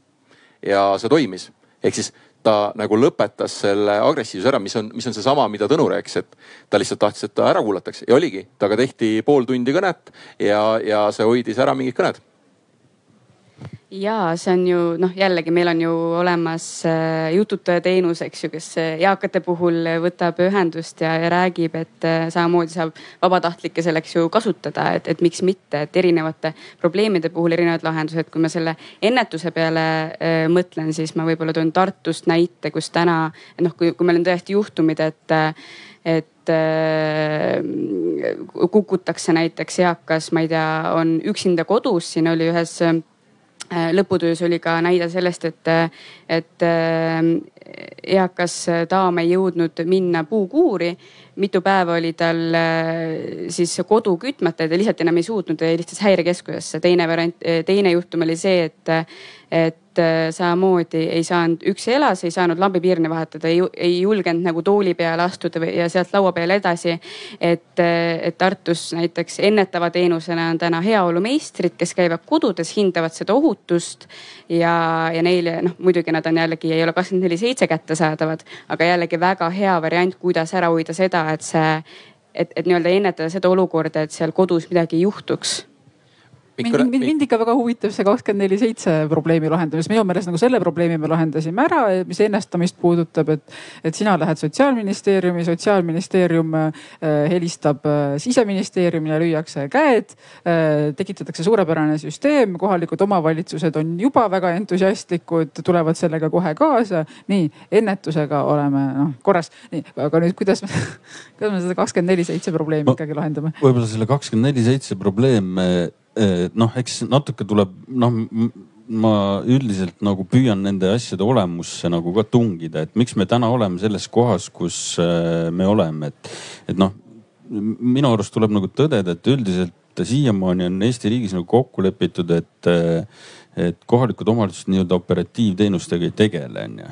ja see toimis, ehk siis ta nagu lõpetas selle agressiivsuse ära, mis on, mis on seesama, mida Tõnu rääkis, et ta lihtsalt tahtis, et ta ära kuulatakse ja oligi, temaga tehti pool tundi kõnet ja, ja see hoidis ära mingid kõned ja see on ju noh, jällegi meil on ju olemas äh, jututaja teenus, eks ju, kes äh, eakate puhul võtab ühendust ja, ja räägib, et äh, samamoodi saab vabatahtlikke selleks ju kasutada, et, et miks mitte, et erinevate probleemide puhul erinevad lahendused. kui ma selle ennetuse peale äh, mõtlen, siis ma võib-olla toon Tartust näite, kus täna noh, kui, kui meil on tõesti juhtumid, et, et äh, kukutakse näiteks eakas, ma ei tea, on üksinda kodus, siin oli ühes Äh, lõputöös oli ka näide sellest, et, et äh, eakas daam ei jõudnud minna puukuuri. mitu päeva oli tal äh, siis kodu kütmata ja ta lihtsalt enam ei suutnud helistas häirekeskusesse. teine variant, teine juhtum oli see, et, et Äh, samamoodi ei saanud, üksi elas, ei saanud lambipiirne vahetada, ei julgenud nagu tooli peale astuda või, ja sealt laua peale edasi. et, äh, et Tartus näiteks ennetava teenusena on täna heaolumeistrid, kes käivad kodudes, hindavad seda ohutust. ja, ja neile noh, muidugi nad on jällegi, ei ole kakskümmend neli seitse kättesaadavad, aga jällegi väga hea variant, kuidas ära hoida seda, et see et, et nii-öelda ennetada seda olukorda, et seal kodus midagi ei juhtuks mind, mind, mind ikka väga huvitab see kakskümmend neli seitse probleemi lahendamine, minu meelest nagu selle probleemi me lahendasime ära, mis ennestamist puudutab, et, et sina lähed sotsiaalministeeriumi, sotsiaalministeerium äh, helistab äh, siseministeeriumile, lüüakse käed äh,, tekitatakse suurepärane süsteem, kohalikud omavalitsused on juba väga entusiastlikud, tulevad sellega kohe kaasa. nii ennetusega oleme noh korras, nii aga nüüd kuidas me, kuidas me seda kakskümmend neli seitse probleemi ikkagi lahendame? võib-olla selle kakskümmend neli seitse probleem noh, eks natuke tuleb noh, ma üldiselt nagu püüan nende asjade olemusse nagu ka tungida, et miks me täna oleme selles kohas, kus äh, me oleme, et, et noh, minu arust tuleb nagu tõdeda, et üldiselt siiamaani on Eesti riigis nagu kokku lepitud, et, äh, et kohalikud omavalitsused nii-öelda operatiivteenustega ei tegele, onju.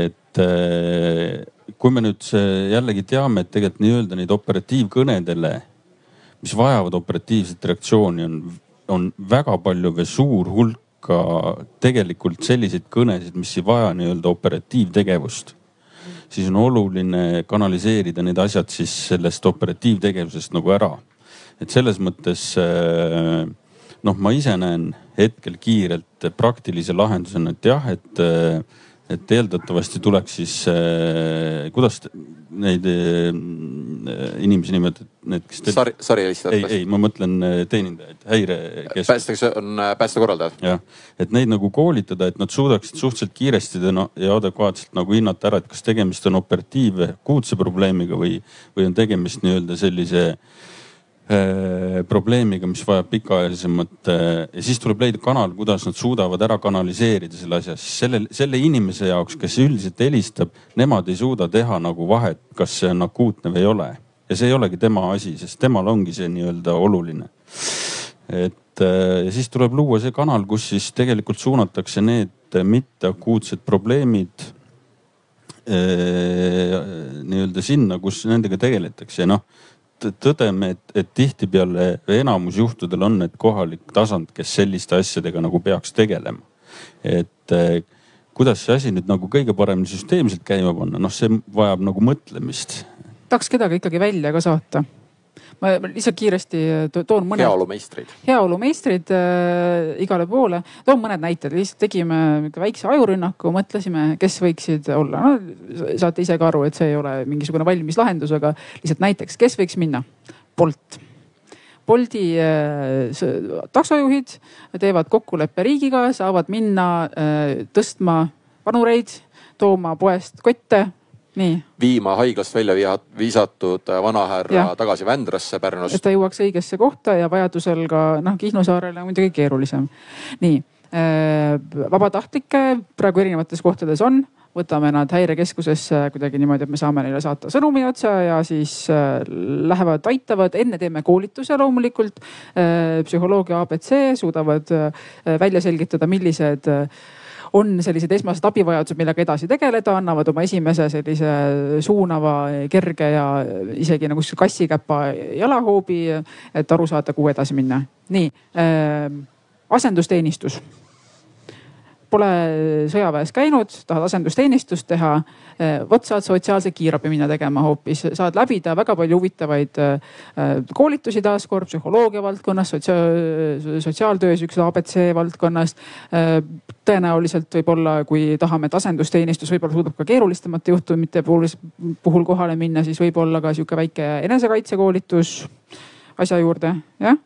et äh, kui me nüüd jällegi teame, et tegelikult nii-öelda neid operatiivkõnedele mis vajavad operatiivset reaktsiooni, on, on väga palju või suur hulk ka tegelikult selliseid kõnesid, mis ei vaja nii-öelda operatiivtegevust. siis on oluline kanaliseerida need asjad siis sellest operatiivtegevusest nagu ära. et selles mõttes äh, noh, ma ise näen hetkel kiirelt praktilise lahendusena, et jah, et äh, et eeldatavasti tuleks siis äh,, kuidas neid äh, inimesi nimetada, need, kes te.... sari, sarihelistajad. ei, ei, ma mõtlen äh, teenindajaid, häirekeskus. päästeks on äh, päästekorraldajad. jah, et neid nagu koolitada, et nad suudaksid suhteliselt kiiresti ja adekvaatselt nagu hinnata ära, et kas tegemist on operatiiv akuutse probleemiga või, või on tegemist nii-öelda sellise äh, Äh, probleemiga, mis vajab pikaajalisemat äh, ja siis tuleb leida kanal, kuidas nad suudavad ära kanaliseerida selle asja, selle, selle inimese jaoks, kes üldiselt helistab, nemad ei suuda teha nagu vahet, kas see on akuutne või ei ole. ja see ei olegi tema asi, sest temal ongi see nii-öelda oluline. et äh, ja siis tuleb luua see kanal, kus siis tegelikult suunatakse need mitteakuutsed probleemid nii-öelda sinna, kus nendega tegeletakse ja noh tõdeme, et, et tihtipeale enamus juhtudel on need kohalik tasand, kes selliste asjadega nagu peaks tegelema. et eh, kuidas see asi nüüd nagu kõige paremini süsteemselt käima panna, noh, see vajab nagu mõtlemist. tahaks kedagi ikkagi välja ka saata ma lihtsalt kiiresti äh, toon mõned. heaolumeistrid. heaolumeistrid äh, igale poole, toon mõned näited, lihtsalt tegime väikse ajurünnaku, mõtlesime, kes võiksid olla, no saate ise ka aru, et see ei ole mingisugune valmis lahendus, aga lihtsalt näiteks, kes võiks minna? Bolt Bolti äh, taksojuhid teevad kokkuleppe riigiga, saavad minna äh, tõstma vanureid, tooma poest kotte, viima haiglast välja visatud äh, vanahärra tagasi Vändrasse Pärnust. et ta jõuaks õigesse kohta ja vajadusel ka noh, Kihnu saarele muidugi keerulisem. nii äh, vabatahtlikke praegu erinevates kohtades on võtame nad häirekeskusesse kuidagi niimoodi, et me saame neile saata sõnumi otsa ja siis äh, lähevad, aitavad, enne teeme koolituse loomulikult. psühholoogia abc suudavad välja selgitada, millised on sellised esmased abivajadused, millega edasi tegeleda, annavad oma esimese sellise suunava, kerge ja isegi nagu kassikäpa jalahoobi, et aru saada, kuhu edasi minna. nii äh,, asendusteenistus pole sõjaväes käinud, tahad asendusteenistust teha, eh, vot saad sotsiaalse kiirabi minna tegema hoopis, saad läbida väga palju huvitavaid eh, koolitusi taaskord psühholoogia valdkonnas, sotsiaal, sotsiaaltöös, üks abc valdkonnas. Eh, tõenäoliselt võib-olla, kui tahame, et asendusteenistus võib-olla suudab ka keerulisemate juhtumite puhul, puhul kohale minna, siis võib-olla ka sihuke väike enesekaitsekoolitus asja juurde, jah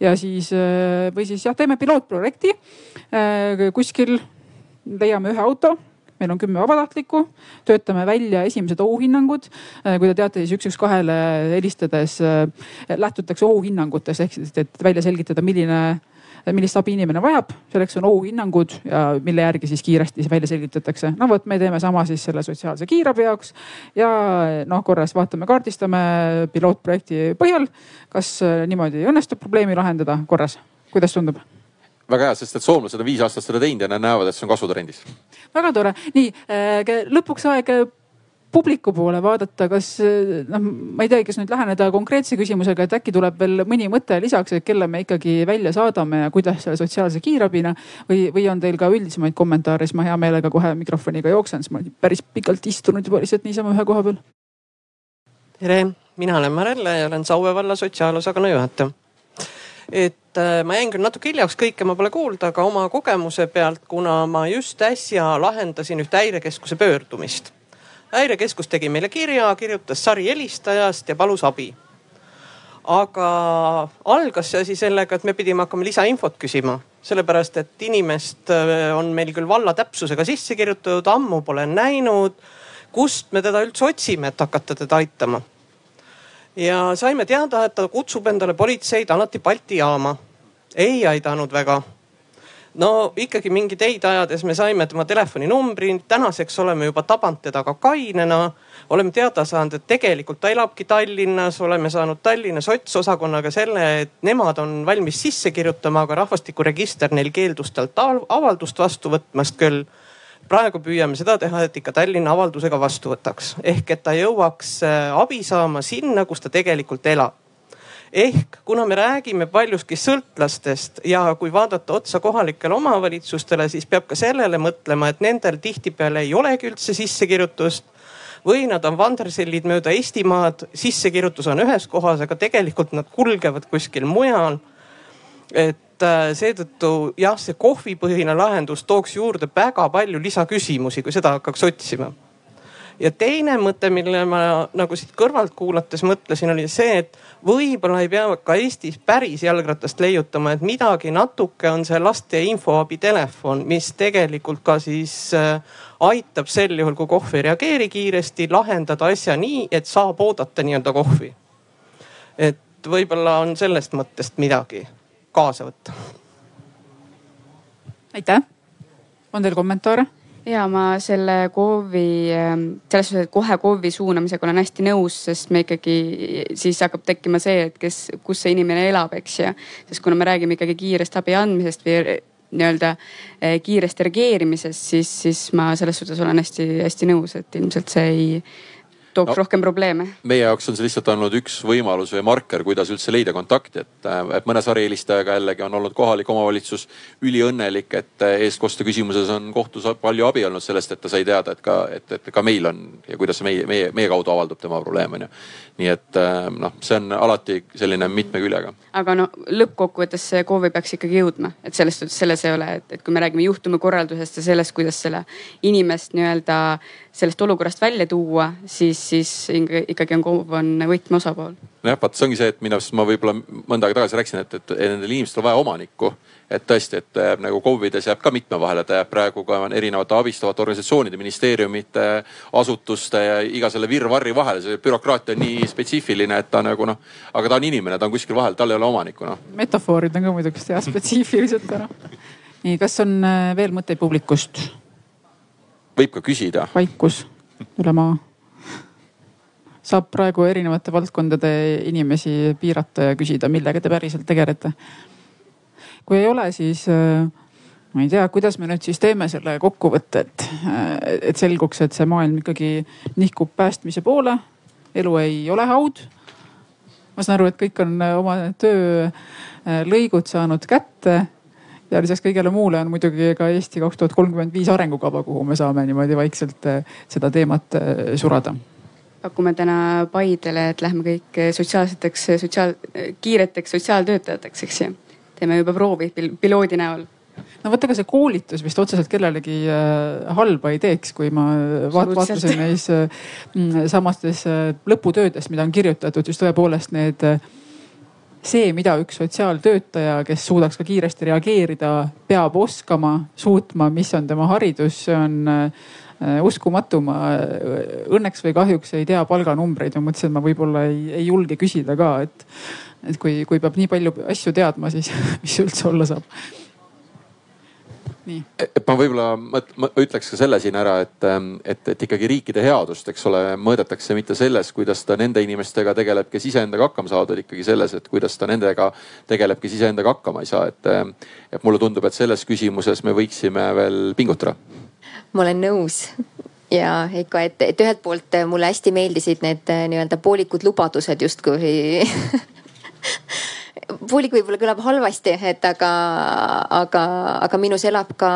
ja siis või siis jah, teeme pilootprojekti kuskil, leiame ühe auto meil on kümme vabatahtlikku, töötame välja esimesed ohuhinnangud. Äh, kui te teate, siis üks, üks kahele helistades lähtutakse ohuhinnangutest ehk siis, et välja selgitada, milline millist abi inimene vajab, selleks on ohuhinnangud ja mille järgi siis kiiresti välja selgitatakse. no vot, me teeme sama siis selle sotsiaalse kiirabi jaoks ja noh, korras vaatame, kaardistame pilootprojekti põhjal, kas äh, niimoodi õnnestub probleemi lahendada korras, kuidas tundub? Väga hea, sest et soomlased on viis aastat seda teinud ja nad näevad, et see on kasvutrendis. väga tore, nii äh, lõpuks aeg publiku poole vaadata, kas noh, ma ei teagi, kas nüüd läheneda konkreetse küsimusega, et äkki tuleb veel mõni mõte lisaks, et kelle me ikkagi välja saadame ja kuidas selle sotsiaalse kiirabina või, või on teil ka üldisemaid kommentaare, siis ma hea meelega kohe mikrofoniga jooksen, sest ma olen päris pikalt istunud juba lihtsalt niisama ühe koha peal. tere, mina olen Marelle ja olen Saue valla sotsiaalosakonna juhataja. Et äh, ma jäin küll natuke hiljaks, kõike ma pole kuulda, aga oma kogemuse pealt, kuna ma just äsja lahendasin ühte häirekeskuse pöördumist. häirekeskus tegi meile kirja, kirjutas sari helistajast ja palus abi aga algas see asi sellega, et me pidime hakkama lisainfot küsima, sellepärast et inimest äh, on meil küll valla täpsusega sisse kirjutatud, ammu pole näinud. kust me teda üldse otsime, et hakata teda aitama? Ja saime teada, et ta kutsub endale politseid alati Balti jaama. ei aidanud väga no ikkagi mingi teid ajades me saime tema telefoninumbri, tänaseks oleme juba tabanud teda ka kainena. oleme teada saanud, et tegelikult ta elabki Tallinnas, oleme saanud Tallinna sotsosakonnaga selle, et nemad on valmis sisse kirjutama, aga rahvastikuregister neil keeldus talt avaldust vastu võtmast küll praegu püüame seda teha, et ikka Tallinna avaldusega vastu võtaks ehk et ta jõuaks äh, abi saama sinna, kus ta tegelikult elab ehk kuna me räägime paljuski sõltlastest ja kui vaadata otsa kohalikele omavalitsustele, siis peab ka sellele mõtlema, et nendel tihtipeale ei olegi üldse sissekirjutust või nad on vandersellid mööda Eestimaad, sissekirjutus on ühes kohas, aga tegelikult nad kulgevad kuskil mujal. et äh, seetõttu jah, see kohvipõhine lahendus tooks juurde väga palju lisaküsimusi, kui seda hakkaks otsima ja teine mõte, mille ma nagu siit kõrvalt kuulates mõtlesin, oli see, et võib-olla ei pea ka Eestis päris jalgratast leiutama, et midagi natuke on see laste infoabitelefon, mis tegelikult ka siis äh, aitab sel juhul, kui kohv ei reageeri kiiresti, lahendada asja nii, et saab oodata nii-öelda kohvi. et võib-olla on sellest mõttest midagi kaasa võtta. aitäh. on teil kommentaare? ja ma selle KOV-i, ähm, selles suhtes, et kohe KOV-i suunamisega olen hästi nõus, sest me ikkagi siis hakkab tekkima see, et kes, kus see inimene elab, eks ju. sest kuna me räägime ikkagi kiirest abi andmisest või nii-öelda äh, kiirest reageerimisest, siis, siis ma selles suhtes olen hästi-hästi nõus, et ilmselt see ei tooks no, rohkem probleeme. meie jaoks on see lihtsalt olnud üks võimalus või marker, kuidas üldse leida kontakti, et, et mõne sarihelistajaga jällegi on olnud kohalik omavalitsus üliõnnelik, et eestkoste küsimuses on kohtus palju abi olnud sellest, et ta sai teada, et ka, et, et ka meil on ja kuidas meie, meie, meie kaudu avaldub tema probleem on ju. nii et noh, see on alati selline mitme küljega. aga no lõppkokkuvõttes see KOV peaks ikkagi jõudma, et selles suhtes selles ei ole, et, et kui me räägime juhtumikorraldusest ja sellest, kuidas selle inimest nii-öelda sellest olukorrast välja tuua, siis, siis ikkagi on KOV on võtmeosapool. nojah, vaat see ongi see, et minu arust ma võib-olla mõnda aega tagasi rääkisin, et, et nendel inimestel on vaja omanikku. et tõesti, et jääb nagu KOV-ides jääb ka mitme vahele, ta jääb praegu ka erinevate abistavate organisatsioonide, ministeeriumite, asutuste ja iga selle virvarri vahele. see bürokraatia on nii spetsiifiline, et ta nagu noh, aga ta on inimene, ta on kuskil vahel, tal ei ole omanikku noh. metafoorid on ka muidugi jah spetsiifiliselt noh. nii, kas on äh, veel mõtteid publikust? Võib ka küsida. vaikus üle maa. saab praegu erinevate valdkondade inimesi piirata ja küsida, millega te päriselt tegelete. kui ei ole, siis äh, ma ei tea, kuidas me nüüd siis teeme selle kokkuvõtte, et, äh, et selguks, et see maailm ikkagi nihkub päästmise poole. elu ei ole haud. ma saan aru, et kõik on oma töölõigud saanud kätte ja lisaks kõigele muule on muidugi ka Eesti kaks tuhat kolmkümmend viis arengukava, kuhu me saame niimoodi vaikselt eh, seda teemat eh, surada. Pakume täna Paidele, et lähme kõik sotsiaalseteks, sotsiaal, kiireteks sotsiaaltöötajateks, eks ju. teeme juba proovi pil piloodi näol. No vot, ega see koolitus vist otseselt kellelegi äh, halba ei teeks, kui ma vaat, vaatasin neis äh, samastes äh, lõputöödes, mida on kirjutatud, just tõepoolest need see, mida üks sotsiaaltöötaja, kes suudaks ka kiiresti reageerida, peab oskama, suutma, mis on tema haridus, see on äh, uskumatu, ma äh, õnneks või kahjuks ei tea palganumbreid ja mõtlesin, et ma võib-olla ei, ei julge küsida ka, et, et kui, kui peab nii palju asju teadma, siis mis üldse olla saab et ma võib-olla ütleks ka selle siin ära, et, ähm, et, et ikkagi riikide headust, eks ole, mõõdetakse mitte selles, kuidas ta nende inimestega tegeleb, kes iseendaga hakkama saavad, vaid ikkagi selles, et kuidas ta nendega tegeleb, kes iseendaga hakkama ei saa, et. Ähm, et mulle tundub, et selles küsimuses me võiksime veel pingutada. ma olen nõus ja ikka, et, et ühelt poolt mulle hästi meeldisid need äh, nii-öelda poolikud lubadused justkui poolik võib-olla kõlab halvasti, et aga, aga, aga minus elab ka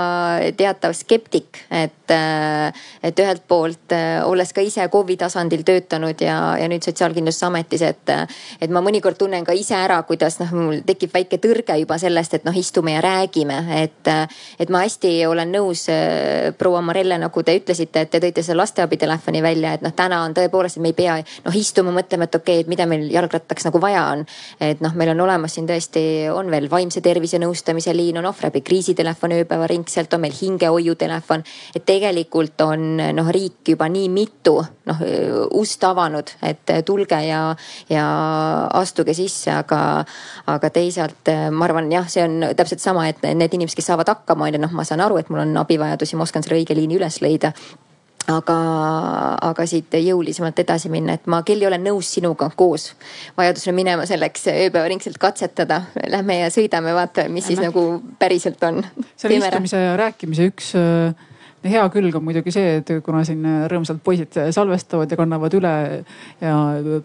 teatav skeptik, et, et ühelt poolt olles ka ise KOV-i tasandil töötanud ja, ja nüüd Sotsiaalkindlustusametis, et, et ma mõnikord tunnen ka ise ära, kuidas noh, mul tekib väike tõrge juba sellest, et noh, istume ja räägime, et, et ma hästi olen nõus proua Marelle, nagu te ütlesite, et te tõite selle lasteabitelefoni välja, et noh, täna on tõepoolest, et me ei pea noh istuma, mõtlema, et okei okay,, et mida meil jalgrattaks nagu vaja on. et noh, meil on olemas siin tõesti, on veel vaimse tervise nõustamise liin, on ohvriabi kriisitelefon ööpäevaringselt, on meil hingehoiutelefon. et tegelikult on noh, riik juba nii mitu noh ust avanud, et tulge ja, ja astuge sisse, aga, aga teisalt ma arvan, jah, see on täpselt sama, et need inimesed, kes saavad hakkama, on ju, noh, ma saan aru, et mul on abivajadusi, ma oskan selle õige liini üles leida aga, aga siit jõulisemalt edasi minna, et ma, Kelly, olen nõus sinuga koos vajadusel minema selleks ööpäevaringselt katsetada. Lähme ja sõidame, vaatame, mis Lähme. siis nagu päriselt on. selle istumise ja rääkimise üks äh, hea külg on muidugi see, et kuna siin rõõmsalt poisid salvestavad ja kannavad üle ja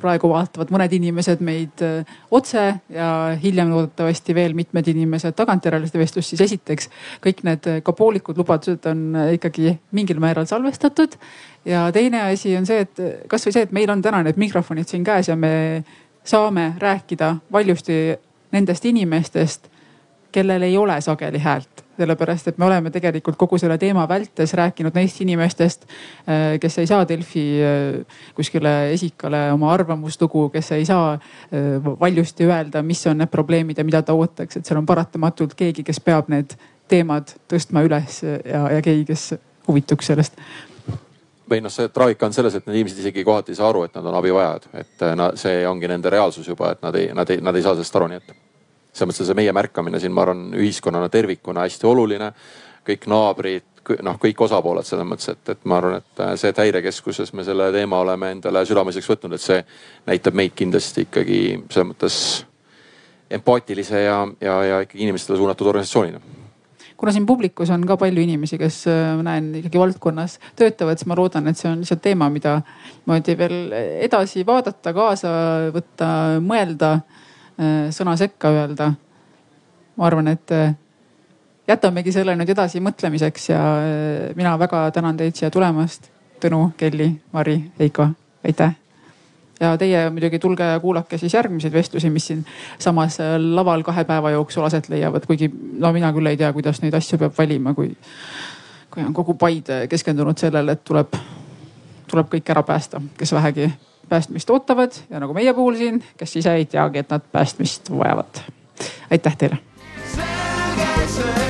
praegu vaatavad mõned inimesed meid äh, otse ja hiljem loodetavasti veel mitmed inimesed tagantjärele seda vestlust, siis esiteks kõik need ka poolikud lubadused on ikkagi mingil määral salvestatud. ja teine asi on see, et kasvõi see, et meil on täna need mikrofonid siin käes ja me saame rääkida valjusti nendest inimestest, kellel ei ole sageli häält sellepärast et me oleme tegelikult kogu selle teema vältes rääkinud neist inimestest, äh, kes ei saa Delfi äh, kuskile esikale oma arvamuslugu, kes ei saa äh, valjusti öelda, mis on need probleemid ja mida ta ootaks, et seal on paratamatult keegi, kes peab need teemad tõstma üles ja, ja keegi, kes huvituks sellest. Või noh, see traagika on selles, et need inimesed isegi kohati ei saa aru, et nad on abivajajad, et na, see ongi nende reaalsus juba, et nad ei, nad ei, nad ei saa sellest aru, nii et selles mõttes see meie märkamine siin, ma arvan, ühiskonnana tervikuna hästi oluline. kõik naabrid, noh, kõik osapooled selles mõttes, et, et ma arvan, et äh, see, et häirekeskuses me selle teema oleme endale südameasjaks võtnud, et see näitab meid kindlasti ikkagi selles mõttes empaatilise ja, ja, ja ikkagi inimestele suunatud organisatsioonina kuna siin publikus on ka palju inimesi, kes äh, näen ikkagi valdkonnas töötavad, siis ma loodan, et see on lihtsalt teema, mida niimoodi veel edasi vaadata, kaasa võtta, mõelda sõna sekka öelda. ma arvan, et äh, jätamegi selle nüüd edasi mõtlemiseks ja äh, mina väga tänan teid siia tulemast. Tõnu, Kelly, Mari, Heiko, aitäh. ja teie muidugi tulge ja kuulake siis järgmiseid vestlusi, mis siin samas laval kahe päeva jooksul aset leiavad, kuigi no mina küll ei tea, kuidas neid asju peab valima, kui, kui on kogu Paide keskendunud sellele, et tuleb, tuleb kõik ära päästa, kes vähegi päästmist ootavad ja nagu meie puhul siin, kes ise ei teagi, et nad päästmist vajavad. aitäh teile. selge see,